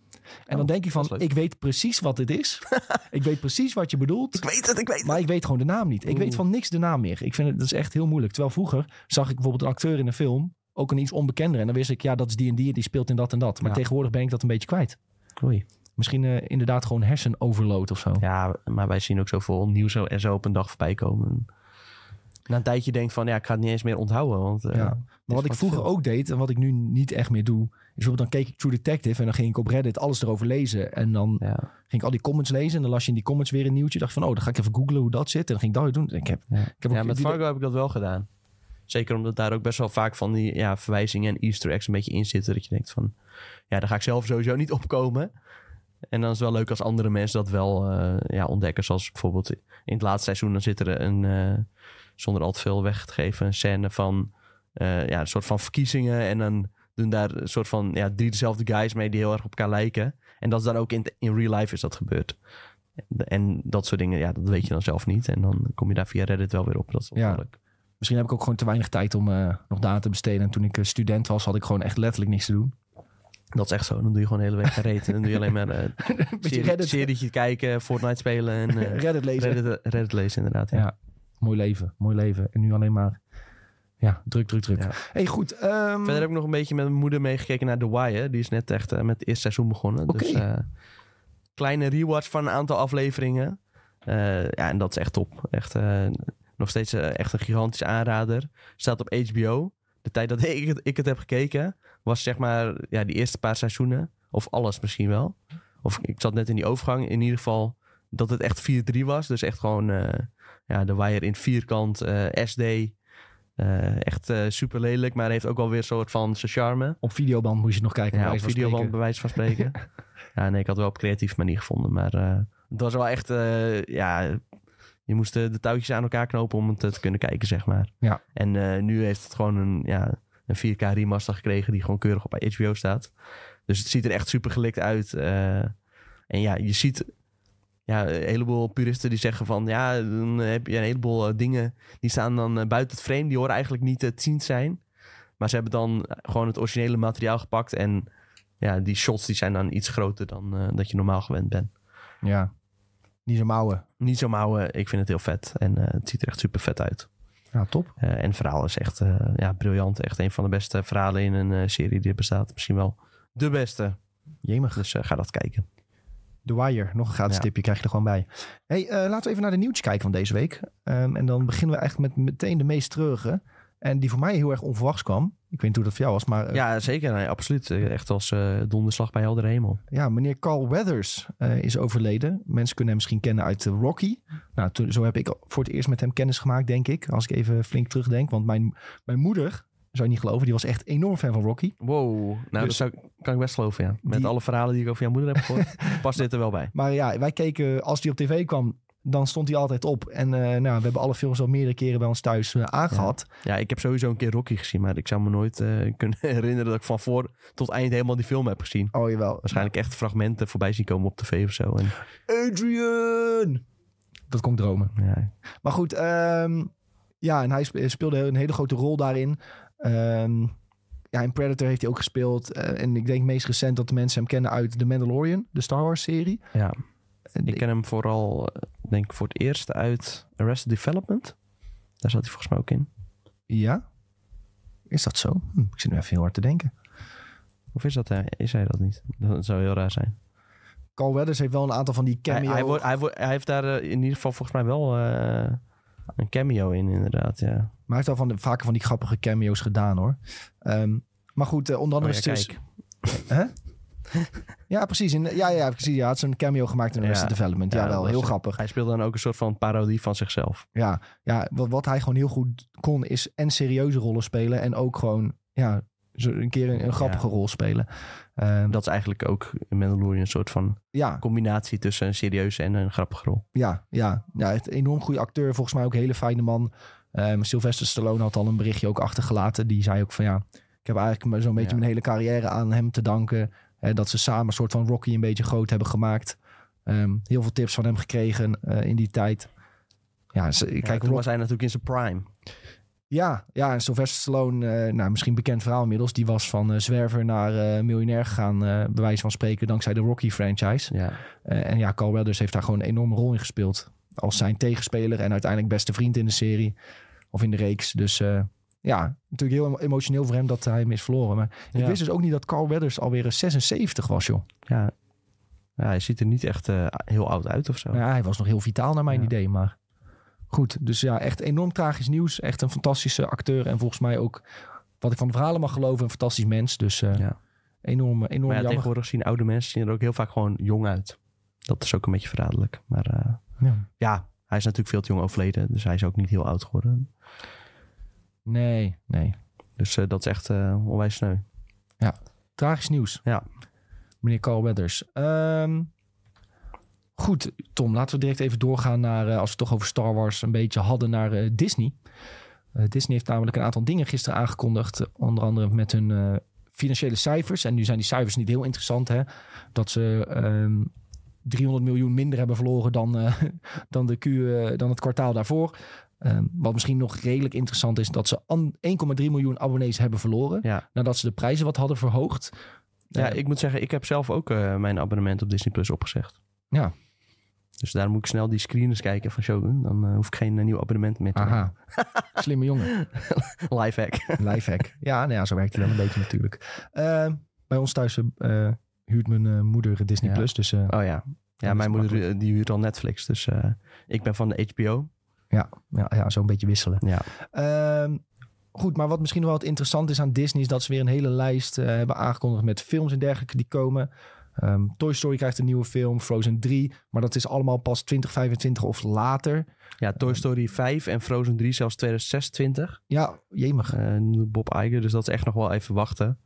En dan oh, denk je van, ik weet precies wat dit is. ik weet precies wat je bedoelt. Ik weet het, ik weet het. Maar ik weet gewoon de naam niet. Ik weet van niks de naam meer. Ik vind het dat is echt heel moeilijk. Terwijl vroeger zag ik bijvoorbeeld een acteur in een film, ook een iets onbekender. En dan wist ik, ja, dat is die en die, die speelt in dat en dat. Maar tegenwoordig ben ik dat een beetje kwijt. Oei. Misschien uh, inderdaad gewoon hersenoverload of zo. Ja, maar wij zien ook zoveel nieuws en zo op een dag voorbij komen. Na een tijdje denk van, ja, ik ga het niet eens meer onthouden. Want, uh, ja. Maar wat ik vroeger ook deed en wat ik nu niet echt meer doe, bijvoorbeeld dan keek ik True Detective en dan ging ik op Reddit alles erover lezen. En dan ja. ging ik al die comments lezen en dan las je in die comments weer een nieuwtje. Dacht van, oh, dan ga ik even googlen hoe dat zit. En dan ging ik dat weer doen. Ik heb, ja, ik heb ja met Fargo heb ik dat wel gedaan. Zeker omdat daar ook best wel vaak van die ja, verwijzingen en easter eggs een beetje in zitten. Dat je denkt van, ja, daar ga ik zelf sowieso niet opkomen. En dan is het wel leuk als andere mensen dat wel uh, ja, ontdekken. Zoals bijvoorbeeld in het laatste seizoen, dan zit er een, uh, zonder al te veel weg te geven, een scène van uh, ja, een soort van verkiezingen. En dan doen daar een soort van ja, drie dezelfde guys mee die heel erg op elkaar lijken. En dat is dan ook in, in real life is dat gebeurd. En dat soort dingen, ja, dat weet je dan zelf niet. En dan kom je daar via Reddit wel weer op. Dat is ja. Misschien heb ik ook gewoon te weinig tijd om uh, nog data te besteden. En toen ik student was, had ik gewoon echt letterlijk niks te doen. Dat is echt zo. Dan doe je gewoon de hele week gereden. En dan doe je alleen maar uh, serie, Reddit. serietje kijken, Fortnite spelen en uh, Reddit lezen. Reddit, Reddit lezen, inderdaad. Ja. ja. Mooi leven. Mooi leven. En nu alleen maar ja, druk, druk, druk. Ja. Hey, goed. Um... Verder heb ik nog een beetje met mijn moeder meegekeken naar The Wire. Die is net echt uh, met het eerste seizoen begonnen. Okay. Dus uh, kleine rewatch van een aantal afleveringen. Uh, ja, en dat is echt top. Echt nog steeds echt een gigantische aanrader. Staat op HBO. De tijd dat ik het, ik het heb gekeken was zeg maar ja, die eerste paar seizoenen. Of alles misschien wel. Of ik zat net in die overgang. In ieder geval dat het echt 4-3 was. Dus echt gewoon ja, de Wire in vierkant, SD... Uh, echt super lelijk, maar heeft ook wel weer een soort van zijn charme. Op videoband moest je nog kijken. Ja, op videoband bij wijze van spreken. ja, nee, ik had wel op creatieve manier gevonden. Maar het was wel echt, ja, Je moest de, de touwtjes aan elkaar knopen om het te kunnen kijken, zeg maar. Ja. En nu heeft het gewoon een, ja, een 4K remaster gekregen die gewoon keurig op HBO staat. Dus het ziet er echt super gelikt uit. En ja, je ziet ja, een heleboel puristen die zeggen van... ja, dan heb je een heleboel dingen die staan dan buiten het frame. Die horen eigenlijk niet te zien zijn. Maar ze hebben dan gewoon het originele materiaal gepakt. En ja, die shots die zijn dan iets groter dan dat je normaal gewend bent. Ja, niet zo mouwen. Niet zo mouwen. Ik vind het heel vet. En het ziet er echt super vet uit. Ja, top. En het verhaal is echt ja, briljant. Echt een van de beste verhalen in een serie die er bestaat. Misschien wel de beste. Jemig. Dus ga dat kijken. The Wire, nog een gratis ja. tipje krijg je er gewoon bij. Hey, laten we even naar de nieuwtjes kijken van deze week. Um, en dan beginnen we echt met meteen de meest treurige. En die voor mij heel erg onverwachts kwam. Ik weet niet hoe dat voor jou was, maar... Uh, ja, zeker. Nee, absoluut. Echt als uh, donderslag bij helder hemel. Ja, meneer Carl Weathers uh, is overleden. Mensen kunnen hem misschien kennen uit Rocky. Nou, toen, zo heb ik voor het eerst met hem kennis gemaakt, denk ik. Als ik even flink terugdenk. Want mijn, mijn moeder, zou je niet geloven, die was echt enorm fan van Rocky. Wow, nou dus, dat zou, kan ik best geloven, ja. Met die... alle verhalen die ik over jouw moeder heb gehoord, past dit er wel bij. Maar ja, wij keken, als die op tv kwam, dan stond hij altijd op. En uh, nou, we hebben alle films al meerdere keren bij ons thuis uh, aangehad. Ja. ja. ik heb sowieso een keer Rocky gezien, maar ik zou me nooit uh, kunnen herinneren dat ik van voor tot eind helemaal die film heb gezien. Oh jawel. Waarschijnlijk echt fragmenten voorbij zien komen op tv of zo. En... Adrian! Dat kon ik dromen. Ja. Maar goed, um, ja, en hij speelde een hele grote rol daarin. Um, ja, in Predator heeft hij ook gespeeld. en ik denk meest recent dat de mensen hem kennen uit The Mandalorian, de Star Wars serie. Ja. Ik ken hem vooral, denk ik, voor het eerst uit Arrested Development. Daar zat hij volgens mij ook in. Ja? Is dat zo? Hm, ik zit nu even heel hard te denken. Of is dat, is hij dat niet? Dat zou heel raar zijn. Carl Weathers heeft wel een aantal van die cameo... Hij, hij, wordt, hij, wordt, hij heeft daar in ieder geval volgens mij wel uh, een cameo in, inderdaad, ja. Maar hij heeft al van de, vaker van die grappige cameo's gedaan, hoor. Um, maar goed, uh, onder andere... Oh, ja, kijk. Huh? ja, precies. In, ja, ja, precies. Ja, had zo'n cameo gemaakt in Arrested ja, Development. Ja, wel. Heel grappig. Hij speelde dan ook een soort van parodie van zichzelf. Ja, ja wat, wat hij gewoon heel goed kon is en serieuze rollen spelen en ook gewoon ja, een keer een, een grappige rol spelen. Um, dat is eigenlijk ook in Mandalorian een soort van ja. combinatie tussen een serieuze en een grappige rol. Ja, ja. ja het enorm goede acteur. Volgens mij ook een hele fijne man. Um, Sylvester Stallone had al een berichtje ook achtergelaten. Die zei ook van ja, ik heb eigenlijk zo'n beetje mijn hele carrière aan hem te danken. Hè, dat ze samen een soort van Rocky een beetje groot hebben gemaakt. Um, heel veel tips van hem gekregen uh, in die tijd. Ja, ze, ja, kijk, toen was hij natuurlijk in zijn prime. Ja, ja en Sylvester Stallone, uh, nou, misschien bekend verhaal inmiddels. Die was van uh, zwerver naar miljonair gegaan, bij wijze van spreken, dankzij de Rocky franchise. Ja. en ja, Carl Weathers heeft daar gewoon een enorme rol in gespeeld. Als zijn tegenspeler en uiteindelijk beste vriend in de serie. Of in de reeks. Dus ja, natuurlijk heel emotioneel voor hem dat hij hem is verloren. Maar ik wist dus ook niet dat Carl Weathers alweer 76 was, joh. Ja, ja hij ziet er niet echt heel oud uit of zo. Ja, hij was nog heel vitaal naar mijn ja. idee, maar goed. Dus ja, echt enorm tragisch nieuws. Echt een fantastische acteur en volgens mij ook, wat ik van de verhalen mag geloven, een fantastisch mens. Dus uh, ja. enorm, enorm maar ja, jammer. tegenwoordig zien oude mensen zien er ook heel vaak gewoon jong uit. Dat is ook een beetje verraderlijk. Maar uh, ja. ja, hij is natuurlijk veel te jong overleden. Dus hij is ook niet heel oud geworden. Nee, nee. Dus uh, dat is echt onwijs sneu. Ja, tragisch nieuws. Ja. Meneer Carl Weathers. Um, goed, Tom, laten we direct even doorgaan naar, uh, als we het toch over Star Wars een beetje hadden, naar Disney. Disney heeft namelijk een aantal dingen gisteren aangekondigd. Onder andere met hun financiële cijfers. En nu zijn die cijfers niet heel interessant, hè. Dat ze... Um, 300 miljoen minder hebben verloren dan, dan, de Q, dan het kwartaal daarvoor. Um, wat misschien nog redelijk interessant is, dat ze 1,3 miljoen abonnees hebben verloren. Ja. Nadat ze de prijzen wat hadden verhoogd. Ja, uh, ik moet zeggen, ik heb zelf ook mijn abonnement op Disney Plus opgezegd. Ja. Dus daar moet ik snel die screeners kijken van Shogun. Dan uh, hoef ik geen nieuw abonnement meer te Aha. Slimme jongen. Lifehack. Lifehack. Ja, nou ja, zo werkt het wel een beetje natuurlijk. Ehm, bij ons thuis huurt mijn moeder Disney ja. Plus. Dus, oh ja. Ja, mijn moeder die huurt al Netflix. Dus ik ben van de HBO. Ja, ja, ja zo'n beetje wisselen. Ja. Um, goed, maar wat misschien wel wat interessant is aan Disney... is dat ze weer een hele lijst hebben aangekondigd met films en dergelijke die komen. Um, Toy Story krijgt een nieuwe film, Frozen 3. Maar dat is allemaal pas 2025 of later. Ja, Toy Story 5 en Frozen 3 zelfs 2026. Ja, jemig. Uh, Bob Iger, dus dat is echt nog wel even wachten.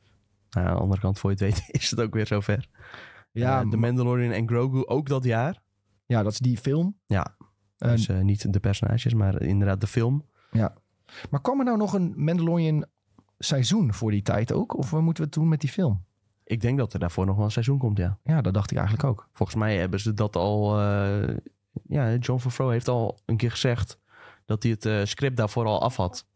Nou, aan de andere kant, voor je het weet, is het ook weer zover. Ja, uh, The Mandalorian en Grogu ook dat jaar. Ja, dat is die film. Ja, dus niet de personages, maar inderdaad de film. Ja. Maar kwam er nou nog een Mandalorian seizoen voor die tijd ook? Of moeten we het doen met die film? Ik denk dat er daarvoor nog wel een seizoen komt, ja. Ja, dat dacht ik eigenlijk ook. Volgens mij hebben ze dat al... Uh, ja, John Favreau heeft al een keer gezegd dat hij het uh, script daarvoor al af had.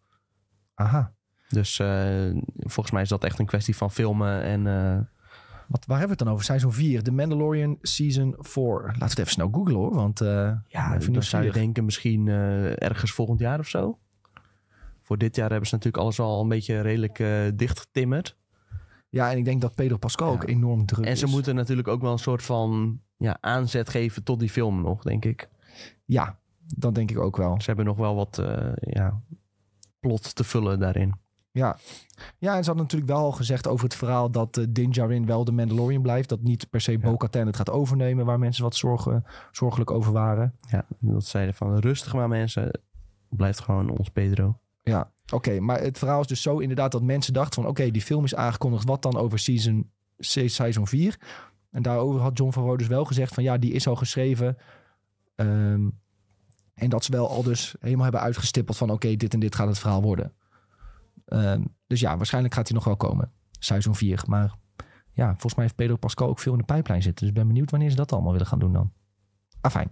Aha. Dus uh, volgens mij is dat echt een kwestie van filmen en... Wat, waar hebben we het dan over? Seizoen 4, The Mandalorian Season 4. Laten we het even snel googlen hoor, want... ja, dan zou je denken misschien ergens volgend jaar of zo. Voor dit jaar hebben ze natuurlijk alles al een beetje redelijk dicht getimmerd. Ja, en ik denk dat Pedro Pascal ook enorm druk is. En ze moeten natuurlijk ook wel een soort van ja, aanzet geven tot die film nog, denk ik. Ja, dat denk ik ook wel. Ze hebben nog wel wat uh, ja, plot te vullen daarin. Ja. ja, en ze hadden natuurlijk wel al gezegd over het verhaal dat uh, Din Djarin wel de Mandalorian blijft. Dat niet per se ja. Bo-Katan het gaat overnemen, waar mensen wat zorgen, zorgelijk over waren. Ja, dat zeiden van rustig maar mensen, blijft gewoon ons Pedro. Ja, oké. maar het verhaal is dus zo inderdaad dat mensen dachten van... oké, die film is aangekondigd. Wat dan over season, seizoen 4? En daarover had John Favreau dus wel gezegd van... ja, die is al geschreven. Um, en dat ze wel al dus helemaal hebben uitgestippeld van... oké, dit en dit gaat het verhaal worden. Um, dus ja, waarschijnlijk gaat hij nog wel komen. Seizoen 4. Maar ja, volgens mij heeft Pedro Pascal ook veel in de pijplijn zitten. Dus ben benieuwd wanneer ze dat allemaal willen gaan doen dan. Afijn.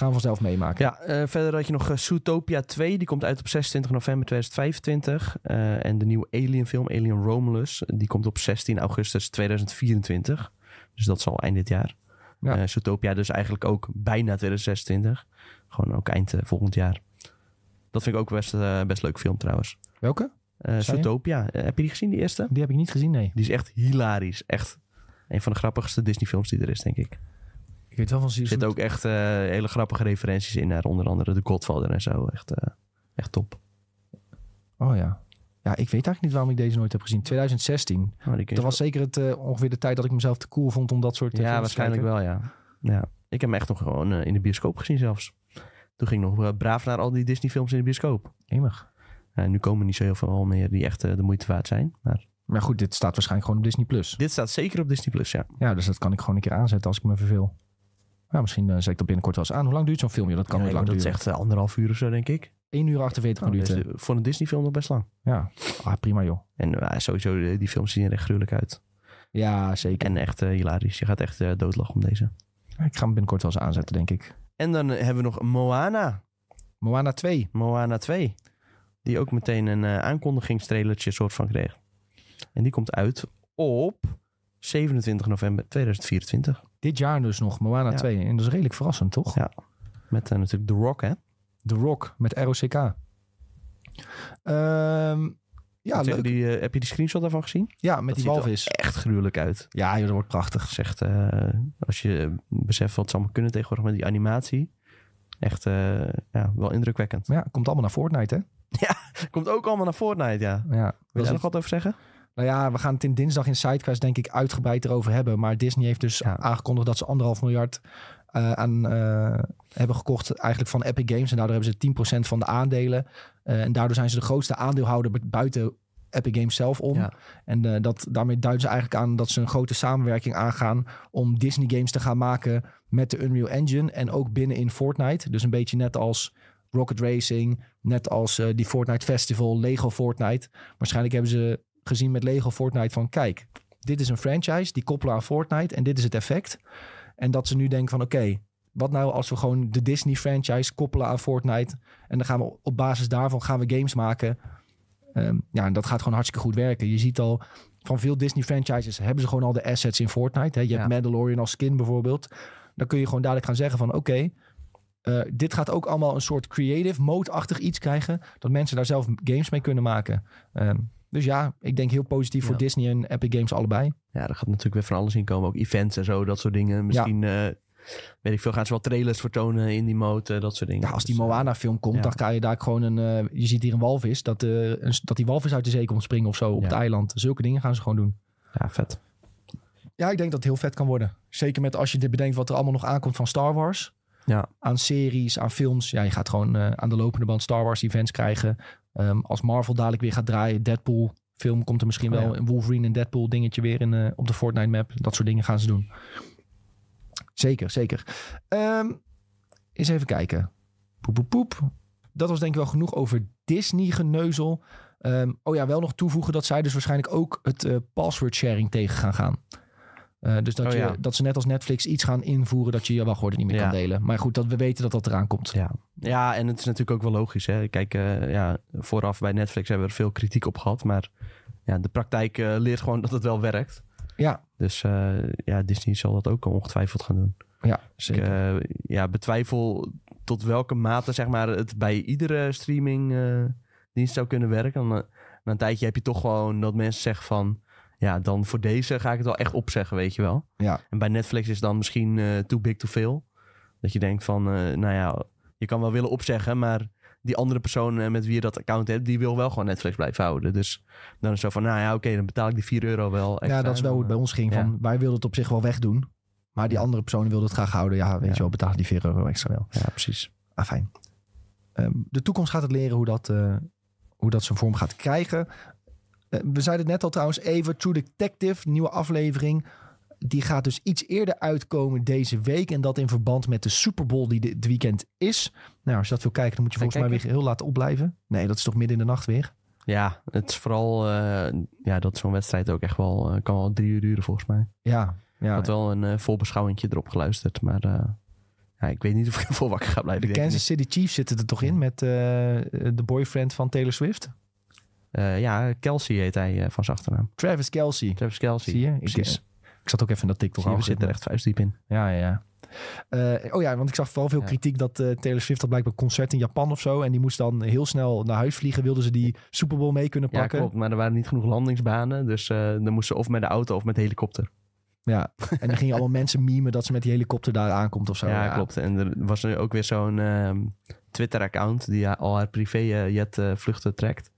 Gaan we vanzelf meemaken. Ja, uh, verder had je nog uh, Zootopia 2. Die komt uit op 26 november 2025. Uh, eh, en de nieuwe Alien film, Alien Romulus, die komt op 16 augustus 2024. Dus dat zal eind dit jaar. Ja. Zootopia dus eigenlijk ook bijna 2026. Gewoon ook eind volgend jaar. Dat vind ik ook best, best leuk film trouwens. Welke? Zootopia. heb je die gezien, die eerste? Die heb ik niet gezien, nee. Die is echt hilarisch. Echt een van de grappigste Disney films die er is, denk ik. Weet wel van Er zitten ook echt uh, hele grappige referenties in naar onder andere The Godfather en zo. Echt, uh, echt top. Oh ja. Ja, ik weet eigenlijk niet waarom ik deze nooit heb gezien. 2016. Oh, dat was zeker het, uh, ongeveer de tijd dat ik mezelf te cool vond om dat soort Ja, waarschijnlijk wel, ja. ja. Ik heb hem echt nog gewoon in de bioscoop gezien zelfs. Toen ging ik nog braaf naar al die Disney films in de bioscoop. Eemig. nu komen niet zo heel veel meer die echt de moeite waard zijn. Maar... maar goed, dit staat waarschijnlijk gewoon op Disney+. Plus. Dit staat zeker op Disney+, Plus, ja. Ja, dus dat kan ik gewoon een keer aanzetten als ik me verveel. Ja, misschien uh, zet ik dat binnenkort wel eens aan. Hoe lang duurt zo'n film? Dat kan ja, lang dat duren. Dat is echt uh, anderhalf uur of zo, denk ik. 1 uur 48 oh, minuten. Dus, voor een Disney film nog best lang. Ja, ah, prima joh. En sowieso, die films zien er echt gruwelijk uit. Ja, zeker. En echt hilarisch. Je gaat echt doodlachen om deze. ik ga hem binnenkort wel eens aanzetten, denk ik. En dan hebben we nog Moana. Moana 2. Moana 2. Die ook meteen een aankondigingstrailertje soort van kreeg. En die komt uit op 27 november 2024. Dit jaar dus nog, Moana 2. En dat is redelijk verrassend, toch? Ja. Met uh, natuurlijk The Rock, hè? The Rock, met ROCK. Um, ehm, ja, leuk. Die, uh, heb je die screenshot daarvan gezien? Ja, met dat die walvis. echt gruwelijk uit. Ja, joh, dat wordt prachtig. Zegt, uh, als je beseft wat ze allemaal kunnen tegenwoordig met die animatie. Echt ja, wel indrukwekkend. Ja, komt allemaal naar Fortnite, hè? Ja, komt ook allemaal naar Fortnite, ja. ja Wil je er nog wat over zeggen? Nou ja, we gaan het in dinsdag in Sidequest denk ik uitgebreid erover hebben. Maar Disney heeft dus aangekondigd dat ze anderhalf miljard uh, aan uh, hebben gekocht eigenlijk van Epic Games. En daardoor hebben ze 10% van de aandelen. Uh, en daardoor zijn ze de grootste aandeelhouder buiten Epic Games zelf om. Ja. En dat, daarmee duiden ze eigenlijk aan dat ze een grote samenwerking aangaan om Disney games te gaan maken met de Unreal Engine. En ook binnen in Fortnite. Dus een beetje net als Rocket Racing, net als die Fortnite Festival, Lego Fortnite. Waarschijnlijk hebben ze gezien met Lego Fortnite van kijk, dit is een franchise, die koppelen aan Fortnite en dit is het effect. En dat ze nu denken van oké, wat nou als we gewoon de Disney franchise koppelen aan Fortnite en dan gaan we op basis daarvan gaan we games maken. Um, ja, en dat gaat gewoon hartstikke goed werken. Je ziet al van veel Disney franchises hebben ze gewoon al de assets in Fortnite. Hè? Je hebt Mandalorian als skin bijvoorbeeld. Dan kun je gewoon dadelijk gaan zeggen van oké, uh, dit gaat ook allemaal een soort creative mode-achtig iets krijgen. Dat mensen daar zelf games mee kunnen maken. Um, dus ja, ik denk heel positief voor Disney en Epic Games allebei. Ja, er gaat natuurlijk weer van alles in komen. Ook events en zo, dat soort dingen. Misschien, ja. uh, weet ik veel, gaan ze wel trailers vertonen in die mode, dat soort dingen. Ja, als die dus, eh, Moana-film komt, dan kan je daar gewoon een... Uh, je ziet hier een walvis, dat, een, dat die walvis uit de zee komt springen of zo op het eiland. Zulke dingen gaan ze gewoon doen. Ja, vet. Ja, ik denk dat het heel vet kan worden. Zeker met als je dit bedenkt wat er allemaal nog aankomt van Star Wars. Ja. Aan series, aan films. Ja, je gaat gewoon aan de lopende band Star Wars events krijgen. Um, als Marvel dadelijk weer gaat draaien, Deadpool film komt er misschien oh, wel. Een Wolverine en Deadpool dingetje weer in, uh, op de Fortnite map. Dat soort dingen gaan ze doen. Zeker, zeker. Um, eens even kijken. Poep, poep, poep. Dat was denk ik wel genoeg over Disney-geneuzel. Ehm, oh ja, wel nog toevoegen dat zij dus waarschijnlijk ook het uh, password sharing tegen gaan gaan. Uh, dus dat, Oh, je, ja. dat ze net als Netflix iets gaan invoeren dat je je wachtwoorden niet meer Ja. kan delen. Maar goed, dat we weten dat dat eraan komt. Ja. ja, en het is natuurlijk ook wel logisch. Hè? Kijk, eh, ja, vooraf bij Netflix hebben we er veel kritiek op gehad. Maar ja, de praktijk eh, leert gewoon dat het wel werkt. Ja, Dus eh, ja, Disney zal dat ook ongetwijfeld gaan doen. ja Ik zeker. eh, ja, betwijfel tot welke mate zeg maar, het bij iedere streamingdienst zou kunnen werken. Eh, na een tijdje heb je toch gewoon dat mensen zeggen van... Ja, dan voor deze ga ik het wel echt opzeggen, weet je wel. ja. En bij Netflix is dan misschien eh, too big to fail. Dat je denkt van, eh, nou ja, je kan wel willen opzeggen, maar die andere persoon eh, met wie je dat account hebt, die wil wel gewoon Netflix blijven houden. Dus dan is het zo van, nou ja, oké, dan betaal ik die 4 euro wel. Extra. ja, dat is wel hoe het bij ons ging. Ja. Van, wij wilden het op zich wel wegdoen. Maar die andere personen wilden het graag houden. Ja, weet Ja. je wel, betaal die 4 euro extra wel. Ja, precies. Ah, fijn. Ehm, de toekomst gaat het leren hoe dat, hoe dat zijn vorm gaat krijgen. Eh, we zeiden het net al trouwens even. True Detective, nieuwe aflevering. Die gaat dus iets eerder uitkomen deze week. En dat in verband met de Super Bowl die dit weekend is. Nou, als je dat wil kijken, dan moet je volgens mij weer heel laat opblijven. Nee, dat is toch midden in de nacht weer? Ja, het is vooral, eh, ja, dat zo'n wedstrijd ook echt wel, eh, kan wel drie uur duren volgens mij. Ja, Ik ja. had wel een eh voorbeschouwingje erop geluisterd, maar ja, ik weet niet of ik ervoor wakker ga blijven. De Ik Kansas City Chiefs zitten er toch in met de boyfriend van Taylor Swift? Eh, ja, Kelsey heet hij eh, van zijn achternaam. Travis Kelsey. Travis Kelsey. Zie je? Ik, Precies. eh, ik zat ook even in dat TikTok Zie je, we zitten er echt vuistdiep in. Ja, ja, ja. Eh, oh ja, want ik zag vooral veel Ja. kritiek dat Taylor Swift had blijkbaar een concert in Japan of zo. En die moest dan heel snel naar huis vliegen. Wilden ze die Super Bowl mee kunnen Ja, pakken? klopt. Maar er waren niet genoeg landingsbanen. Dus dan moesten ze of met de auto of met de helikopter. Ja. En dan gingen allemaal mensen memen dat ze met die helikopter daar aankomt of zo. ja, klopt. En er was nu ook weer zo'n ehm, Twitter-account die al haar privé-jet-vluchten trekt.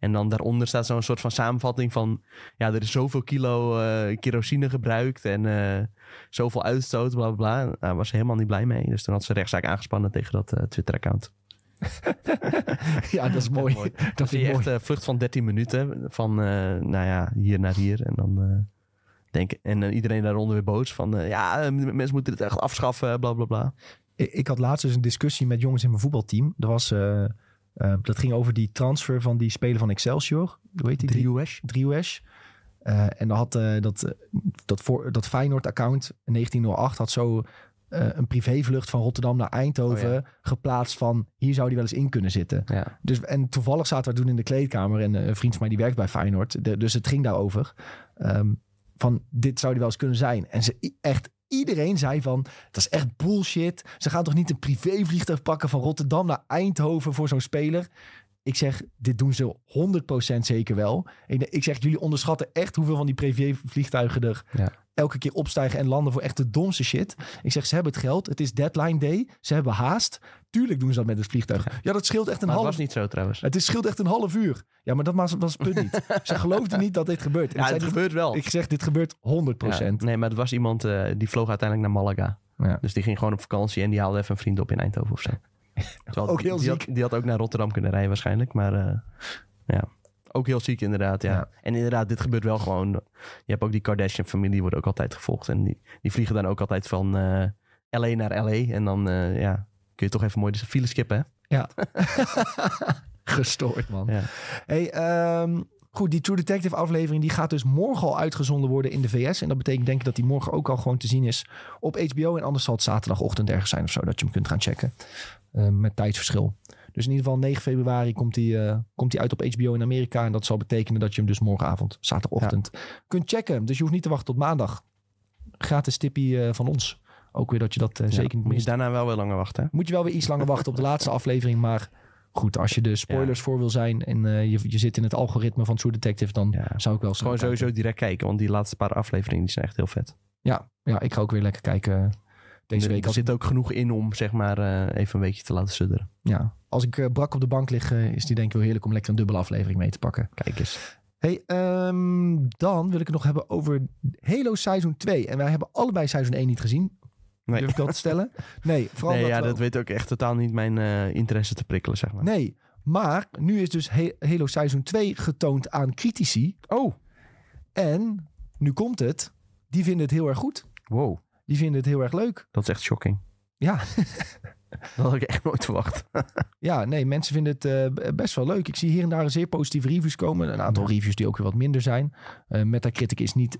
En dan daaronder staat zo'n soort van samenvatting van... Ja, er is zoveel kilo eh, kerosine gebruikt en eh, zoveel uitstoot, bla bla bla. Nou, Daar was ze helemaal niet blij mee. Dus toen had ze rechtszaak aangespannen tegen dat eh, Twitter-account. ja, dat is mooi. Mooi. Dat is echt een vlucht van 13 minuten. Van, nou ja, hier naar hier. En dan denk En iedereen daaronder weer boos. Van, ja, mensen moeten het echt afschaffen, bla bla bla. Ik, ik had laatst dus een discussie met jongens in mijn voetbalteam. Er was, eh, eh, dat ging over die transfer van die speler van Excelsior. Hoe heet die? Driehoes. Eh, en dan had eh, dat, eh, dat, voor, dat Feyenoord-account 1908 had zo een privévlucht van Rotterdam naar Eindhoven Oh geplaatst van hier zou die wel eens in kunnen zitten. Ja. Dus, en toevallig zaten we toen in de kleedkamer en een vriend van mij die werkt bij Feyenoord. De- dus het ging daarover. Ehm, van dit zou die wel eens kunnen zijn. En ze echt iedereen zei van dat is echt bullshit. Ze gaan toch niet een privévliegtuig pakken van Rotterdam naar Eindhoven voor zo'n speler. Ik zeg, dit doen ze 100% zeker wel. Ik, zeg, jullie onderschatten echt hoeveel van die privévliegtuigen er Ja. Elke keer opstijgen en landen voor echt de domste shit. Ik zeg, ze hebben het geld. Het is deadline day. Ze hebben haast. Tuurlijk doen ze dat met het vliegtuig. Ja, dat scheelt echt een Maar het half was niet zo trouwens. het is scheelt echt een half uur. Ja, maar dat was, was het punt niet. Ze geloofden niet dat dit gebeurt. En Ja, het zei, gebeurt wel. ik zeg, dit gebeurt 100%. Ja, nee, maar er was iemand eh, die vloog uiteindelijk naar Malaga. Ja. Dus die ging gewoon op vakantie en die haalde even een vriend op in Eindhoven of zo. Terwijl Ook heel die, ziek. Had, die had ook naar Rotterdam kunnen rijden waarschijnlijk. Maar eh, ja, ook heel ziek inderdaad. Ja. Ja. En inderdaad, dit gebeurt wel gewoon. Je hebt ook die Kardashian-familie, die wordt ook altijd gevolgd. En die, die vliegen dan ook altijd van eh, LA naar LA. En dan eh, ja, kun je toch even mooi de file skippen, hè? Gestoord, man. Ja. Hey, ehm, goed, die True Detective aflevering die gaat dus morgen al uitgezonden worden in de VS. En dat betekent denk ik dat die morgen ook al gewoon te zien is op HBO. En anders zal het zaterdagochtend ergens zijn of zo, dat je hem kunt gaan checken. Eh, met tijdsverschil. Dus in ieder geval 9 februari komt hij eh, komt hij uit op HBO in Amerika. En dat zal betekenen dat je hem dus morgenavond, zaterdagochtend, kunt checken. Dus je hoeft niet te wachten tot maandag. Gratis tippie eh, van ons. Ook weer dat je dat eh, Ja, zeker niet mist. daarna wel weer langer wachten, hè? Moet je wel weer iets langer wachten op de laatste aflevering. Maar goed, als je de spoilers voor wil zijn en je, je zit in het algoritme van True Detective, dan Ja. zou ik wel Gewoon kijken. sowieso direct kijken, want die laatste paar afleveringen die zijn echt heel vet. Ja, ja, ik ga ook weer lekker kijken deze er, week. er zit ook genoeg in om zeg maar eh, even een weekje te laten sudderen. ja, als ik eh, brak op de bank lig, eh, is die denk ik wel heerlijk om lekker een dubbele aflevering mee te pakken. Kijk eens. Hey, ehm, dan wil ik het nog hebben over Halo Seizoen 2. En wij hebben allebei Seizoen 1 niet gezien. Nee. Durf ik dat te stellen? Nee, vooral Nee, ja, dat weet ook echt totaal niet mijn interesse te prikkelen, zeg maar. Nee, maar nu is dus He- Halo Seizoen 2 getoond aan critici. Oh, En nu komt het. Die vinden het heel erg goed. wow. Die vinden het heel erg leuk. Dat is echt shocking. Ja. Dat had ik echt nooit verwacht. ja, nee, mensen vinden het uh, best wel leuk. Ik zie hier en daar zeer positieve reviews komen. Een aantal reviews die ook weer wat minder zijn. Uh, Metacritic is niet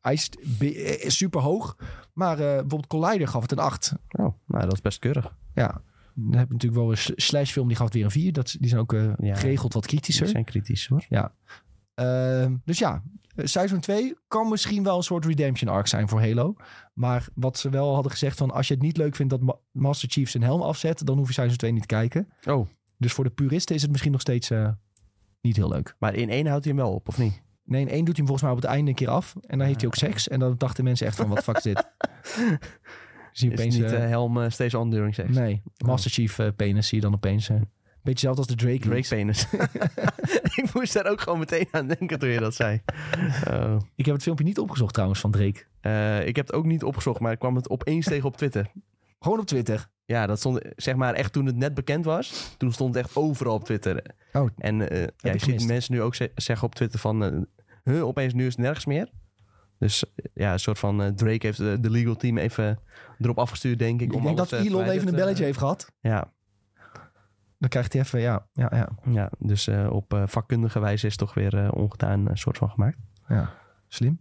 is super hoog. Maar uh, bijvoorbeeld Collider gaf het een 8. Oh, nou, dat is best keurig. Ja, dan heb je natuurlijk wel een slash film die gaf het weer een 4. Dat, die zijn ook uh, ja, geregeld wat kritischer. Die zijn kritisch hoor. Ja. Uh, dus ja, seizoen 2 kan misschien wel een soort redemption arc zijn voor Halo. Maar wat ze wel hadden gezegd van als je het niet leuk vindt dat Master Chief zijn helm afzet, dan hoef je seizoen 2 niet te kijken. Oh. Dus voor de puristen is het misschien nog steeds uh, niet heel leuk. Maar in één houdt hij hem wel op, of niet? Nee, in één doet hij hem volgens mij op het einde een keer af. En dan heeft hij ook seks. En dan dachten mensen echt van, wat fuck is dit? zie je opeens, niet uh, helm uh, steeds on during sex? Nee, Master Chief penis zie je dan opeens. Beetje hetzelfde als de Drake Drake penis. ik moest daar ook gewoon meteen aan denken toen je dat zei. Oh. Ik heb het filmpje niet opgezocht trouwens van Drake. ik heb het ook niet opgezocht, maar ik kwam het opeens tegen op Twitter. Gewoon op Twitter? Ja, dat stond zeg maar echt toen het net bekend was. Toen stond het echt overal op Twitter. Oh, en ja, je ziet mensen nu ook zeggen op Twitter van huh, opeens nu is het nergens meer. Dus ja, een soort van uh, Drake heeft de, de, legal team even erop afgestuurd, denk ik. Ik denk dat Elon even een belletje heeft gehad. Ja. Dan krijgt hij even, ja. Ja, ja. ja dus uh, op uh, vakkundige wijze is toch weer ongedaan een soort van gemaakt. Ja, slim.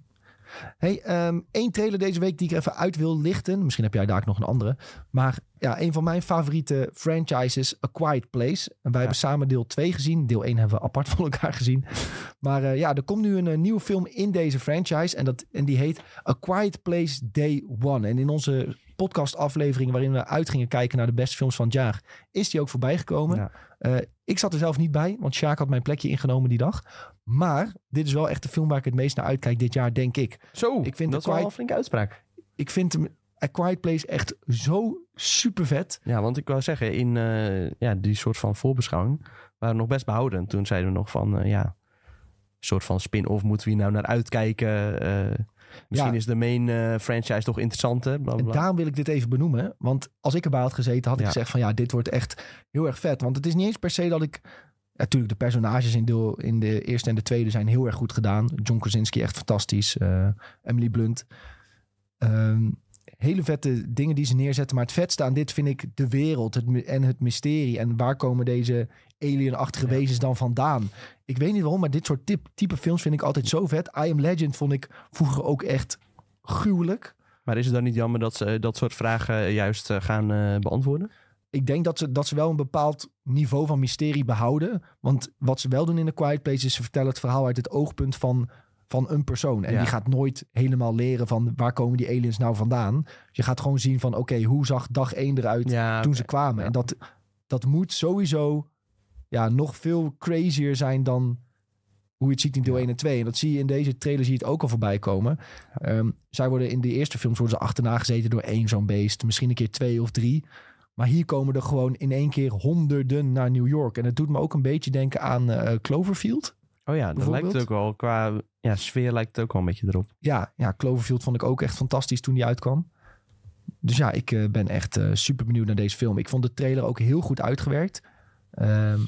Hey, um, één trailer deze week die ik even uit wil lichten. Misschien heb jij daar ook nog een andere. Maar ja, een van mijn favoriete franchises, A Quiet Place. En wij hebben samen deel 2 gezien. Deel 1 hebben we apart van elkaar gezien. Maar uh, ja, er komt nu een, een, nieuwe film in deze franchise. En, dat, en die heet A Quiet Place Day One. En in onze podcastaflevering waarin we uit gingen kijken naar de beste films van het jaar, is die ook voorbij gekomen. Ja. Uh, ik zat er zelf niet bij, want Sjaak had mijn plekje ingenomen die dag. Maar dit is wel echt de film waar ik het meest naar uitkijk dit jaar, denk ik. Zo, ik vind dat is wel een flinke uitspraak. Ik vind hem, A Quiet Place echt zo super vet. Ja, want ik wou zeggen, in uh, ja, die soort van voorbeschouwing waren we nog best behouden. Toen zeiden we nog van, uh, ja, een soort van spin-off moeten we hier nou naar uitkijken. Misschien is de main franchise toch interessanter. Bla, bla. En daarom wil ik dit even benoemen. Want als ik erbij had gezeten, had ik gezegd van ja, dit wordt echt heel erg vet. Want het is niet eens per se dat ik natuurlijk, de personages in, deel, in de eerste en de tweede zijn heel erg goed gedaan. John Krasinski echt fantastisch. Uh, Emily Blunt. Um, hele vette dingen die ze neerzetten. Maar het vetste aan dit vind ik de wereld het, en het mysterie. En waar komen deze alienachtige ja. wezens dan vandaan? Ik weet niet waarom, maar dit soort type, type films vind ik altijd zo vet. I Am Legend vond ik vroeger ook echt gruwelijk. Maar is het dan niet jammer dat ze dat soort vragen juist eh, gaan uh, beantwoorden? ik denk dat ze, dat ze wel een bepaald niveau van mysterie behouden. Want wat ze wel doen in The Quiet Place is ze vertellen het verhaal uit het oogpunt van, van een persoon. En die gaat nooit helemaal leren van waar komen die aliens nou vandaan. Je gaat gewoon zien van oké, hoe zag dag één eruit ja, toen ze kwamen. En dat, dat moet sowieso ja, nog veel crazier zijn dan hoe je het ziet in deel 1 en 2. En dat zie je in deze trailer zie je het ook al voorbij komen. Um, zij worden in de eerste films worden ze achterna gezeten door één zo'n beest. Misschien een keer twee of drie. Maar hier komen er gewoon in één keer honderden naar New York. En het doet me ook een beetje denken aan uh, Cloverfield. Oh ja, dat lijkt het ook wel. Qua ja, sfeer lijkt het ook wel een beetje erop. Ja, ja, Cloverfield vond ik ook echt fantastisch toen die uitkwam. Dus ja, ik uh, ben echt uh, super benieuwd naar deze film. Ik vond de trailer ook heel goed uitgewerkt. Ehm,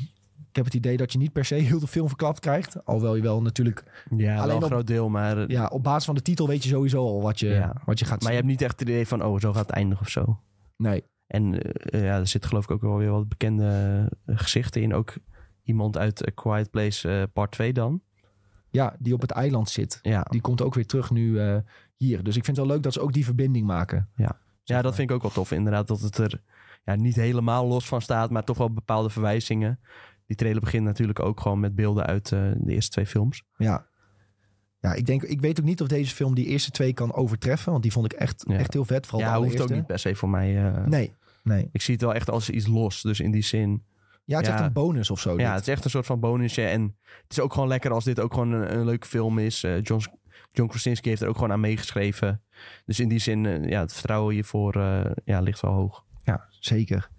ik heb het idee dat je niet per se heel de film verklapt krijgt. Alhoewel je wel natuurlijk... Ja, alleen een groot deel, maar... Ja, op basis van de titel weet je sowieso al wat je, ja. wat je gaat Maar zien. je hebt niet echt het idee van, oh, zo gaat het eindigen of zo. Nee. En uh, ja, er zit geloof ik ook wel weer wat bekende gezichten in. Ook iemand uit A Quiet Place uh, part 2 dan. Ja, die op het eiland zit. Ja. Die komt ook weer terug nu hier. Dus ik vind het wel leuk dat ze ook die verbinding maken. Ja, ja dat vind ik ook wel tof. Inderdaad, dat het er ja, niet helemaal los van staat, maar toch wel bepaalde verwijzingen. Die trailer begint natuurlijk ook gewoon met beelden uit de eerste twee films. Ja, ja, ik denk, ik weet ook niet of deze film die eerste twee kan overtreffen. Want die vond ik echt, ja. echt heel vet. Vooral ja, hoeft ook niet per se voor mij. Nee, nee. Ik zie het wel echt als iets los. Dus in die zin. Ja, het is echt een bonus of zo. Ja, dit. het is echt een soort van bonusje. En het is ook gewoon lekker als dit ook gewoon een, een leuke film is. Uh, John, John Krasinski heeft er ook gewoon aan meegeschreven. Dus in die zin, uh, ja, het vertrouwen hiervoor ja, ligt wel hoog. Ja, zeker.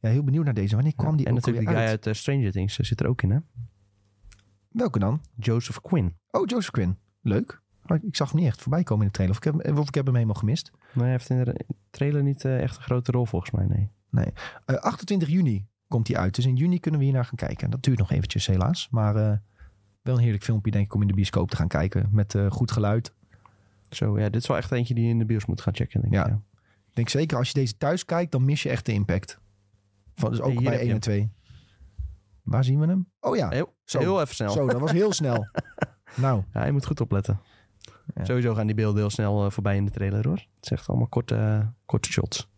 Ja, heel benieuwd naar deze. Wanneer kwam die En natuurlijk die guy uit, uit Stranger Things zit er ook in, hè? Welke dan? Joseph Quinn. Oh, Joseph Quinn. Leuk. ik zag hem niet echt voorbij komen in de trailer. Of ik heb, of ik heb hem helemaal gemist. Nee, hij heeft in de trailer niet echt een grote rol volgens mij, nee. Nee. Uh, 28 juni komt hij uit. Dus in juni kunnen we hier naar gaan kijken. Dat duurt nog eventjes helaas. Maar uh, wel een heerlijk filmpje denk ik om in de bioscoop te gaan kijken. Met goed geluid. Zo, ja. Dit is wel echt eentje die je in de bios moet gaan checken, denk ja. ik. Ja. Ik denk zeker als je deze thuis kijkt, dan mis je echt de impact. Van, dus ook bij heb je 1 en 2. Waar zien we hem? Oh ja, Heel, Zo. heel even snel. zo, dat was heel snel. nou, Ja, je moet goed opletten. Ja. Sowieso gaan die beelden heel snel eh, voorbij in de trailer hoor. Het is echt allemaal korte, eh, korte shots.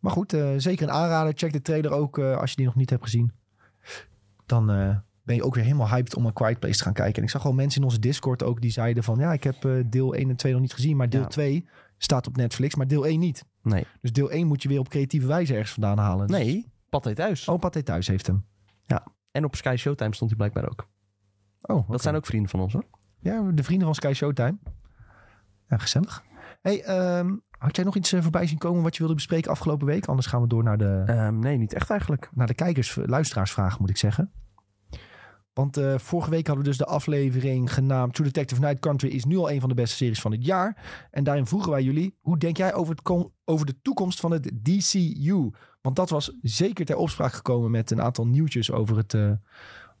Maar goed, eh, zeker een aanrader. Check de trailer ook eh, als je die nog niet hebt gezien. Dan eh, ben je ook weer helemaal hyped om een Quiet Place te gaan kijken. En ik zag al mensen in onze Discord ook die zeiden van... ja, ik heb deel 1 en 2 nog niet gezien, maar deel Ja. 2 staat op Netflix, maar deel 1 niet. Nee. Dus deel 1 moet je weer op creatieve wijze ergens vandaan halen. Dus- Nee, Pathé thuis. Oh, Pathé Thuis heeft hem. En op Sky Showtime stond hij blijkbaar ook. Oh. Dat zijn ook vrienden van ons hoor. Ja, de vrienden van Sky Showtime. Ja, gezellig. Hey, ehm, had jij nog iets eh, voorbij zien komen wat je wilde bespreken afgelopen week? Anders gaan we door naar de, Ehm, nee, niet echt eigenlijk. naar de kijkers, luisteraarsvragen moet ik zeggen. Want eh, vorige week hadden we dus de aflevering genaamd True Detective Night Country is nu al een van de beste series van het jaar. En daarin vroegen wij jullie, hoe denk jij over, het over de toekomst van het DCU? Want dat was zeker ter opspraak gekomen met een aantal nieuwtjes over, het, eh,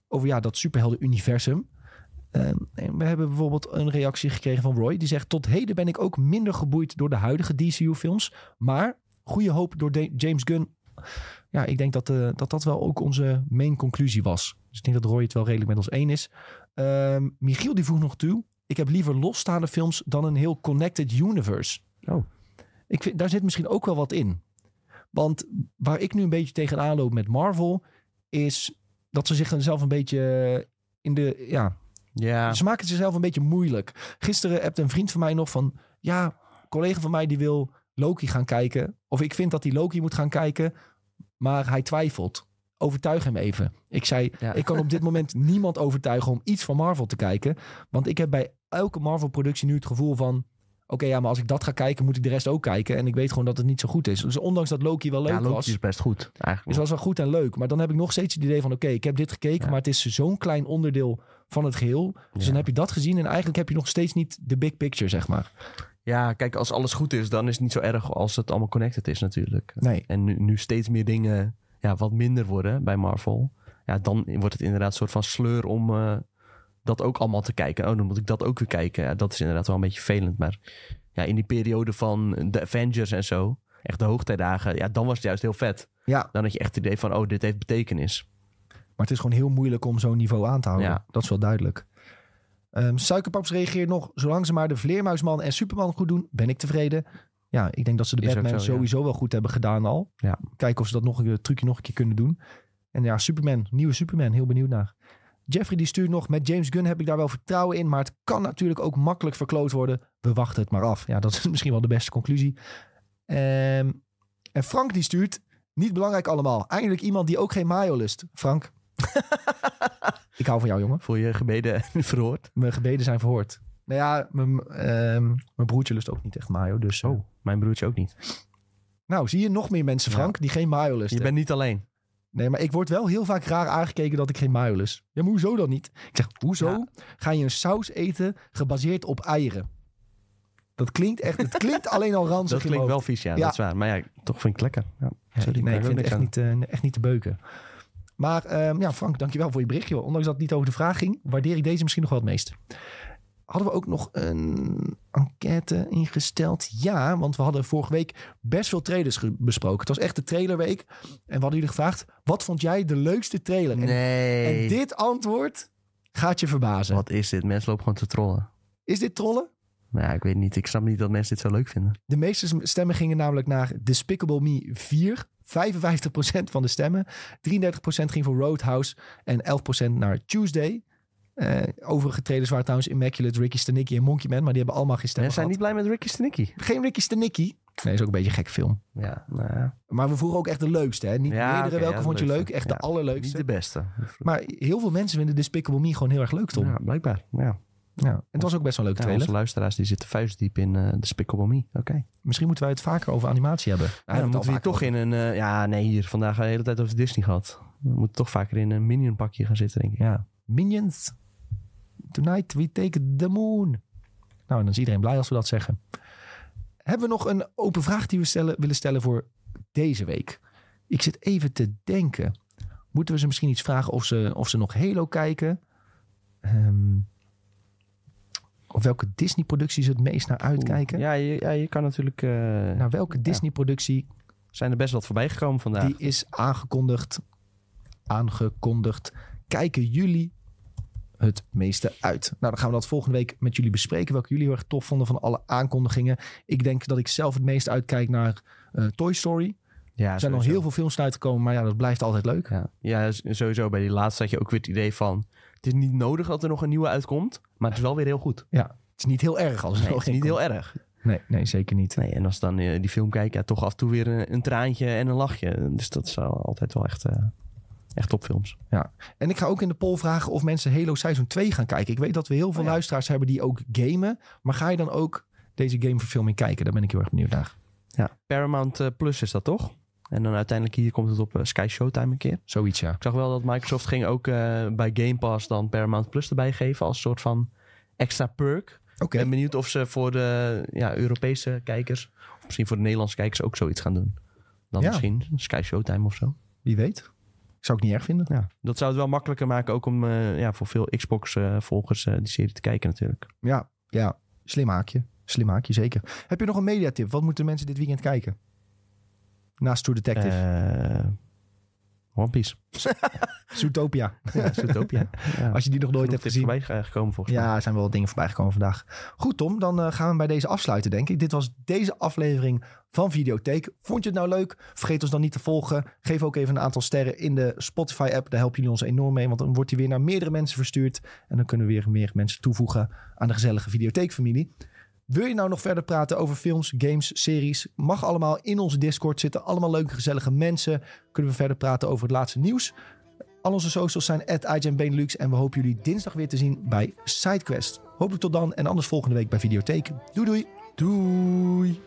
over ja, dat superhelden-universum. Ehm, en we hebben bijvoorbeeld een reactie gekregen van Roy. Die zegt, tot heden ben ik ook minder geboeid door de huidige DCU-films. Maar goede hoop door de- James Gunn. Ja, ik denk dat, eh, dat dat wel ook onze main conclusie was. Dus ik denk dat Roy het wel redelijk met ons één is. Ehm, Michiel die voegt nog toe. Ik heb liever losstaande films dan een heel connected universe. Oh. Ik vind, daar zit misschien ook wel wat in. Want waar ik nu een beetje tegenaan loop met Marvel... is dat ze zichzelf een beetje in de... Ja, Ja, ze maken het zichzelf een beetje moeilijk. Gisteren hebt een vriend van mij nog van... Ja, een collega van mij die wil Loki gaan kijken. Of ik vind dat hij Loki moet gaan kijken. Maar hij twijfelt. Overtuig hem even. Ik zei, Ja. ik kan op dit moment niemand overtuigen om iets van Marvel te kijken. Want ik heb bij elke Marvel-productie nu het gevoel van... Oké, ja, maar als ik dat ga kijken, moet ik de rest ook kijken. En ik weet gewoon dat het niet zo goed is. Dus ondanks dat Loki wel leuk ja Loki was... is best goed. Dus Eigenlijk. was wel goed en leuk. Maar dan heb ik nog steeds het idee van... oké, ik heb dit gekeken, Ja. maar het is zo'n klein onderdeel van het geheel. Dus Ja. dan heb je dat gezien en eigenlijk heb je nog steeds niet de big picture, zeg maar. Ja, kijk, als alles goed is, dan is het niet zo erg als het allemaal connected is natuurlijk. Nee. En nu, nu steeds meer dingen ja, wat minder worden bij Marvel. Ja, dan wordt het inderdaad een soort van sleur om eh, dat ook allemaal te kijken. Oh, dan moet ik dat ook weer kijken. Ja, dat is inderdaad wel een beetje vervelend. Maar ja, in die periode van de Avengers en zo, echt de hoogtijdagen, ja, dan was het juist heel vet. Ja, Dan had je echt het idee van, oh, dit heeft betekenis. maar het is gewoon heel moeilijk om zo'n niveau aan te houden. Ja. Dat is wel duidelijk. Ehm Suikerpaps reageert nog... zolang ze maar de Vleermuisman en Superman goed doen, ben ik tevreden. Ja, ik denk dat ze de Is Batman zo, ja. sowieso wel goed hebben gedaan al. Ja. Kijken of ze dat nog een trucje nog een keer kunnen doen. En ja, Superman, nieuwe Superman, heel benieuwd naar. Jeffrey die stuurt nog, met James Gunn heb ik daar wel vertrouwen in, maar het kan natuurlijk ook makkelijk verkloot worden. We wachten het maar af. Ja, dat is misschien wel de beste conclusie. Ehm, en Frank die stuurt, niet belangrijk allemaal. Eindelijk iemand die ook geen mayo lust. Frank, ik hou van jou jongen. Voel je gebeden verhoord? Mijn gebeden zijn verhoord. Nou ja, mijn, ehm, mijn broertje lust ook niet echt mayo. Dus, eh, Oh, mijn broertje ook niet. Nou, zie je nog meer mensen, Frank, die geen mayo lusten. Je bent niet alleen. Nee, maar ik word wel heel vaak raar aangekeken dat ik geen mayo lust. Ja, maar hoezo dan niet? Ik zeg, hoezo Ja. ga je een saus eten gebaseerd op eieren? Dat klinkt echt, het klinkt alleen al ranzig Dat in klinkt wel vies, ja, Ja. dat is waar. Maar ja, toch vind ik het lekker. Ja, sorry, nee, ik vind wil het echt aan. niet, eh, echt niet te beuken. Maar ehm, ja, Frank, dankjewel voor je berichtje. Ondanks dat het niet over de vraag ging, waardeer ik deze misschien nog wel het meest. Hadden we ook nog een enquête ingesteld? Ja, want we hadden vorige week best veel trailers besproken. Het was echt de trailerweek. En we hadden jullie gevraagd, wat vond jij de leukste trailer? En- Nee. En, dit antwoord gaat je verbazen. Wat is dit? Mensen lopen gewoon te trollen. Is dit trollen? Nou ik weet niet. Ik snap niet dat mensen dit zo leuk vinden. De meeste stemmen gingen namelijk naar Despicable Me 4. 55% van de stemmen. 33% ging voor Roadhouse. En 11% naar Tuesday. Eh, overige trailers waren trouwens Immaculate, Ricky Stenicki en Monkey Man. Maar die hebben allemaal geen Mensen zijn niet blij met Ricky Stenicki. Geen Ricky Stenicki. Nee, is ook een beetje een gek film. Ja, nou ja. Maar we vroegen ook echt de leukste. Hè? Niet Ja, meerdere welke ja, vond je de leuk. Echt de Ja. allerleukste. Niet de beste. Maar heel veel mensen vinden Despicable Me gewoon heel erg leuk, Tom. Ja. Ja, blijkbaar. Ja. En het was ook best wel een leuke Ja, trailer. onze luisteraars die zitten vuistdiep in eh Despicable Me. Oké. Misschien moeten wij het vaker over animatie hebben. Ja, dan moeten we toch in een... eh, ja, nee, hier vandaag de hele tijd over Disney gehad. We moeten toch vaker in een Minion pakje gaan zitten, denk ik. Ja. Minions. Tonight we take the moon. Nou, dan is iedereen blij als we dat zeggen. Hebben we nog een open vraag die we stellen, willen stellen voor deze week? Ik zit even te denken. Moeten we ze misschien iets vragen of ze, of ze nog Halo kijken? Ehm, of welke Disney-productie ze het meest naar uitkijken? Ja, je, ja, je kan natuurlijk... eh, Naar welke Disney-productie zijn er best wat voorbij gekomen vandaag. Die is aangekondigd. Aangekondigd. Kijken jullie het meeste uit? Nou, dan gaan we dat volgende week met jullie bespreken. Welke jullie heel erg tof vonden van alle aankondigingen. Ik denk dat ik zelf het meest uitkijk naar uh, Toy Story. Ja, er zijn nog heel veel films uitgekomen, maar ja, dat blijft altijd leuk. Ja. ja, sowieso bij die laatste had je ook weer het idee van... het is niet nodig dat er nog een nieuwe uitkomt, maar het is wel weer heel goed. Ja, het is niet heel erg als het nee, het is niet heel erg. Nee, nee, zeker niet. Nee, en als dan uh, die film kijkt, ja, toch af en toe weer een, een, traantje en een lachje. Dus dat is altijd wel echt, uh, echt topfilms. Ja, en ik ga ook in de poll vragen of mensen Halo Seizoen 2 gaan kijken. Ik weet dat we heel veel oh, luisteraars hebben die ook gamen. Maar ga je dan ook deze gameverfilming kijken? Daar ben ik heel erg benieuwd naar. Ja, Paramount uh, Plus is dat toch? En dan uiteindelijk hier komt het op Sky Showtime een keer. Zoiets, ja. Ik zag wel dat Microsoft ging ook bij Game Pass dan Paramount Plus erbij geven als soort van extra perk. Ik ben benieuwd of ze voor de ja, Europese kijkers, of misschien voor de Nederlandse kijkers ook zoiets gaan doen. Dan misschien Sky Showtime of zo. Wie weet. Zou ik niet erg vinden. Ja, dat zou het wel makkelijker maken, ook om uh, ja, voor veel Xbox-volgers uh, die serie te kijken natuurlijk. Ja, ja. slim haakje. Slim haakje, zeker. Heb je nog een mediatip? Wat moeten mensen dit weekend kijken? Naast True Detective. One Piece. Zootopia. Ja, Zootopia. Ja. Als je die nog nooit hebt gezien. voorbij gekomen volgens mij. Ja, er zijn wel dingen voorbij gekomen vandaag. Goed Tom, dan uh, gaan we bij deze afsluiten denk ik. Dit was deze aflevering van Videotheek. Vond je het nou leuk? Vergeet ons dan niet te volgen. Geef ook even een aantal sterren in de Spotify app. Daar helpen jullie ons enorm mee. Want dan wordt hij weer naar meerdere mensen verstuurd. En dan kunnen we weer meer mensen toevoegen aan de gezellige Videotheekfamilie. Wil je nou nog verder praten over films, games, series? Mag allemaal in onze Discord zitten. Allemaal leuke, gezellige mensen. Kunnen we verder praten over het laatste nieuws. Al onze socials zijn at. En we hopen jullie dinsdag weer te zien bij SideQuest. Hopelijk tot dan en anders volgende week bij Videotheek. Doei doei. Doei.